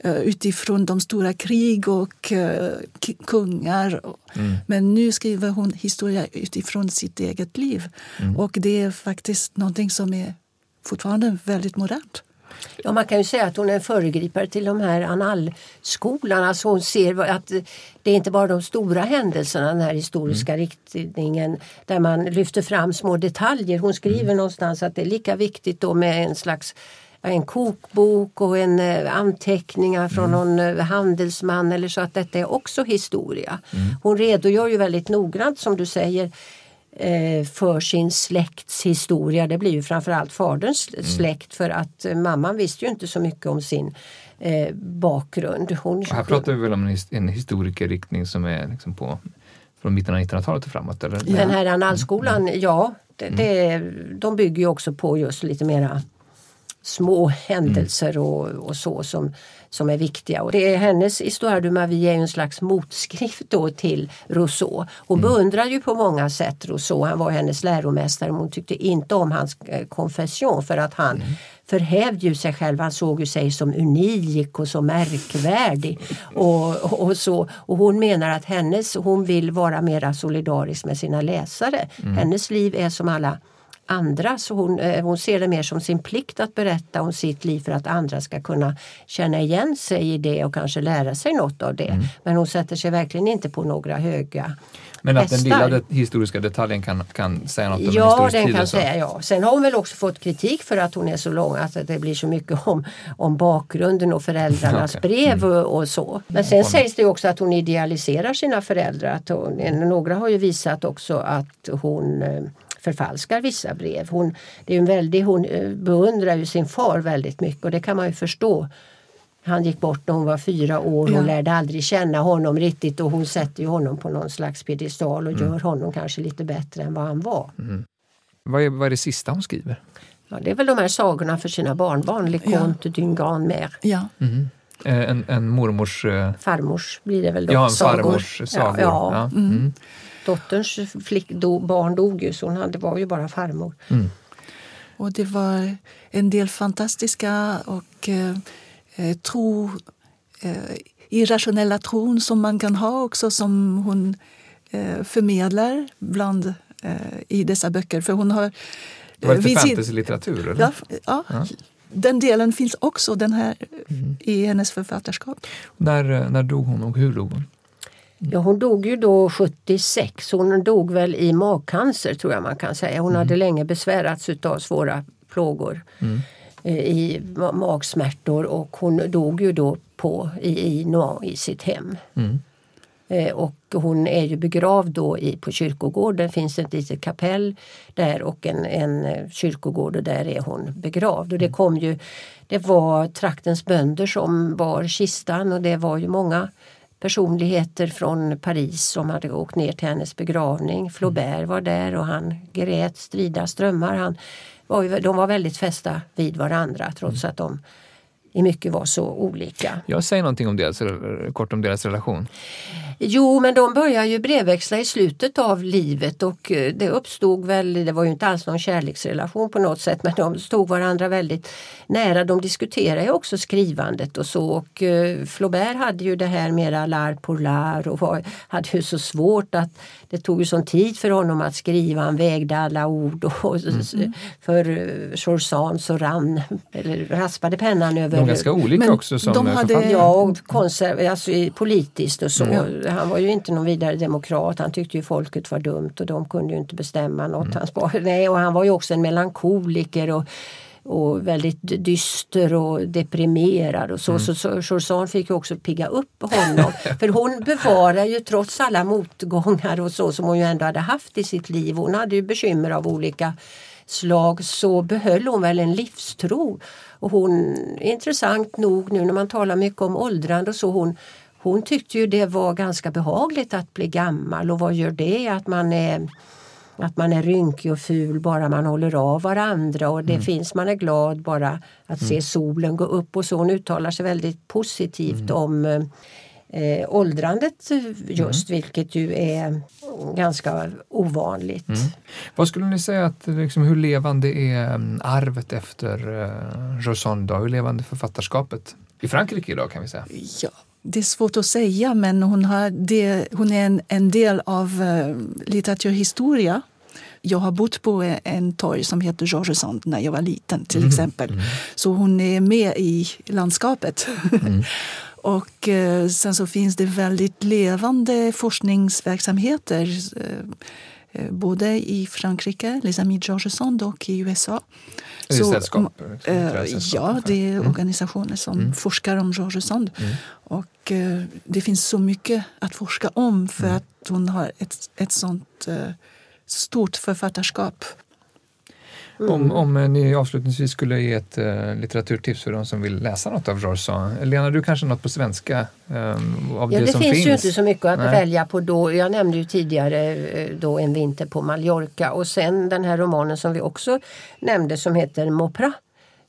uh, utifrån de stora krig och uh, kungar. Mm. Men nu skriver hon historia utifrån sitt eget liv. Mm. Och det är faktiskt någonting som är fortfarande väldigt modernt. Ja, man kan ju säga att hon är en föregripare till de här Annalskolan. Alltså hon ser att det är inte bara de stora händelserna, den här historiska mm. riktningen där man lyfter fram små detaljer. Hon skriver mm. någonstans att det är lika viktigt då med en slags en kokbok och en eh, anteckningar från mm. någon eh, handelsman eller så att detta är också historia. Mm. Hon redogör ju väldigt noggrant som du säger för sin släkts historia. Det blir ju framförallt faderns mm. släkt för att eh, mamman visste ju inte så mycket om sin eh, bakgrund. Hon, här pratar vi väl om en, historikerriktning som är liksom på, från mitten av 1900-talet och framåt? Eller? Den här Annalskolan, mm. ja. Det, mm. det, de bygger ju också på just lite mera små händelser och, och så som, som är viktiga. Och det är hennes Histoire du ma vie är en slags motskrift då till Rousseau. Hon mm. beundrar ju på många sätt Rousseau, han var hennes läromästare men hon tyckte inte om hans eh, konfession för att han mm. förhävde ju sig själv, han såg ju sig som unik och så märkvärdig. Och, och, så. och hon menar att hennes, hon vill vara mera solidarisk med sina läsare. Mm. Hennes liv är som alla andra. Så hon, eh, hon ser det mer som sin plikt att berätta om sitt liv för att andra ska kunna känna igen sig i det och kanske lära sig något av det. Mm. Men hon sätter sig verkligen inte på några höga men att den lilla historiska detaljen kan, kan säga något om ja, en den kan säga ja. Sen har hon väl också fått kritik för att hon är så lång, att det blir så mycket om, om bakgrunden och föräldrarnas okay. brev mm. och, och, så. Men sen mm. sägs det också att hon idealiserar sina föräldrar. Att hon, några har ju visat också att hon eh, förfalskar vissa brev. Hon, det är en väldig, hon eh, beundrar ju sin far väldigt mycket och det kan man ju förstå. Han gick bort när hon var fyra år. Hon ja. lärde aldrig känna honom riktigt och hon sätter ju honom på någon slags piedestal och mm. gör honom kanske lite bättre än vad han var. Mm. Vad, är, vad är det sista hon skriver? Ja, det är väl de här sagorna för sina barnbarn, Le Conte ja. d'une Mère. Ja. Mm. En, en mormors... Eh, farmors blir det väl då? Ja, en farmors sagor. Ja, ja. Mm. Dotterns flick, do, barn dog ju så hon hade, var ju bara farmor. Mm. Och det var en del fantastiska och eh, eh, tro, eh, irrationella tron som man kan ha också som hon eh, förmedlar bland, eh, i dessa böcker. För hon har, det var lite fantasylitteratur? Ja, ja, ja, den delen finns också den här, mm. i hennes författarskap. När, eh, när dog hon och hur dog hon? Ja, hon dog ju då 76. Hon dog väl i magcancer tror jag man kan säga. Hon mm. hade länge besvärats av svåra plågor mm. Eh, i magsmärtor och hon dog ju då på, i, i i sitt hem. Mm. Eh, och hon är ju begravd då i, på kyrkogården. Det finns ett litet kapell där och en, en eh, kyrkogård och där är hon begravd. Och det mm. kom ju, det var traktens bönder som bar kistan och det var ju många personligheter från Paris som hade åkt ner till hennes begravning. Flaubert var där och han grät strida strömmar. Han var, de var väldigt fästa vid varandra trots att de i mycket var så olika. Jag säger någonting om deras, kort om deras relation. Jo, men de börjar ju brevväxla i slutet av livet och eh, det uppstod väl, det var ju inte alls någon kärleksrelation på något sätt, men de stod varandra väldigt nära. De diskuterade ju också skrivandet och så och uh, Flaubert hade ju det här mera lar pour lar och var, hade ju så svårt att det tog ju sån tid för honom att skriva, han vägde alla ord och mm. för uh, Chorsan så rann, eller raspade pennan över... De var ganska olika också som de hade, Ja, och konserv, alltså, politiskt och så. Mm han var ju inte någon vidare demokrat. Han tyckte ju folket var dumt och de kunde ju inte bestämma något. Mm. Han, nej, och han var ju också en melankoliker och, och väldigt dyster och deprimerad och så. Mm. Så, så Chorsan fick ju också pigga upp honom. För hon bevarar ju trots alla motgångar och så som hon ju ändå hade haft i sitt liv. Hon hade ju bekymmer av olika slag så behöll hon väl en livstro. Och hon, intressant nog nu när man talar mycket om åldrande och så, hon hon tyckte ju det var ganska behagligt att bli gammal och vad gör det att man är att man är rynkig och ful bara man håller av varandra och det mm. finns, man är glad bara att mm. se solen gå upp och så. Hon uttalar sig väldigt positivt mm. om eh, åldrandet just mm. vilket ju är ganska ovanligt. Mm. Vad skulle ni säga att liksom, hur levande är mm, arvet efter eh, Rosanne Hur levande författarskapet i Frankrike idag kan vi säga? Ja, det är svårt att säga, men hon, har det, hon är en, en del av uh, litteraturhistoria. Jag har bott på en torg som heter Georges Sand när jag var liten till mm. exempel. Mm. Så hon är med i landskapet. Mm. Och uh, sen så finns det väldigt levande forskningsverksamheter uh, både i Frankrike, Les Amis Georges Sand, och i USA. Är det sällskap? Äh, ja, det är mm. organisationer som mm. forskar om Georges Sand. Mm. Och eh, det finns så mycket att forska om för mm. att hon har ett, ett sånt eh, stort författarskap. Mm. Om, om ni avslutningsvis skulle ge ett uh, litteraturtips för de som vill läsa något av George Sand. Lena, du kanske något på svenska? Um, av ja, det, det som finns, finns ju inte så mycket att Nej. välja på då. Jag nämnde ju tidigare uh, då En vinter på Mallorca och sen den här romanen som vi också nämnde som heter Mopra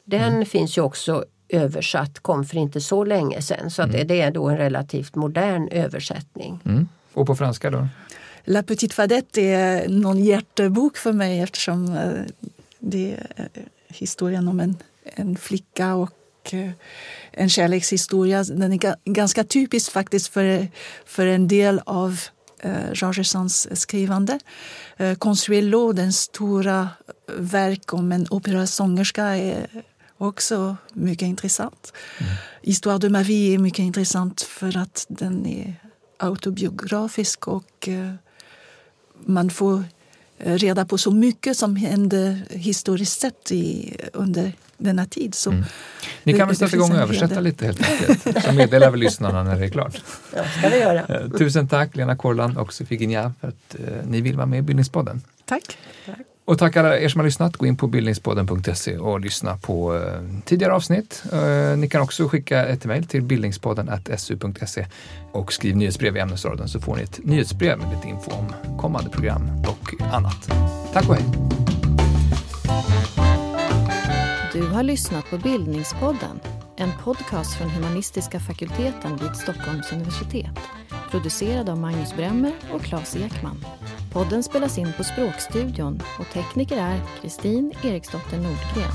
Den mm. finns ju också översatt, kom för inte så länge sedan. Så att mm. det är då en relativt modern översättning. Mm. Och på franska då? La Petite Fadette är någon hjärtebok för mig eftersom eh, det är eh, historien om en, en flicka och eh, en kärlekshistoria. Den är ganska typisk faktiskt för, för en del av Jean Gessans skrivande. Consuelo, den stora verk om en operasångerska är också mycket intressant. Mm. Histoire de ma vie är mycket intressant för att den är autobiografisk och man får eh, reda på så mycket som hände historiskt sett i, under denna tid. Så mm. Ni kan väl sätta igång och översätta lite helt enkelt, så meddelar vi lyssnarna när det är klart. Ja, ska vi göra. Eh, tusen tack Lena Korland och Sofie Ginja för att eh, ni vill vara med i Bildningspodden. Tack. tack. Och tack alla er som har lyssnat. Gå in på bildningspodden.se och lyssna på eh, tidigare avsnitt. Eh, ni kan också skicka ett mejl till bildningspodden.su.se och skriv nyhetsbrev i ämnesraden så får ni ett nyhetsbrev med lite info om kommande program och annat. Tack och hej! Du har lyssnat på Bildningspodden, en podcast från humanistiska fakulteten vid Stockholms universitet. Producerad av Magnus Bremmer och Claes Ekman. Podden spelas in på Språkstudion och tekniker är Kristin Eriksdotter Nordgren.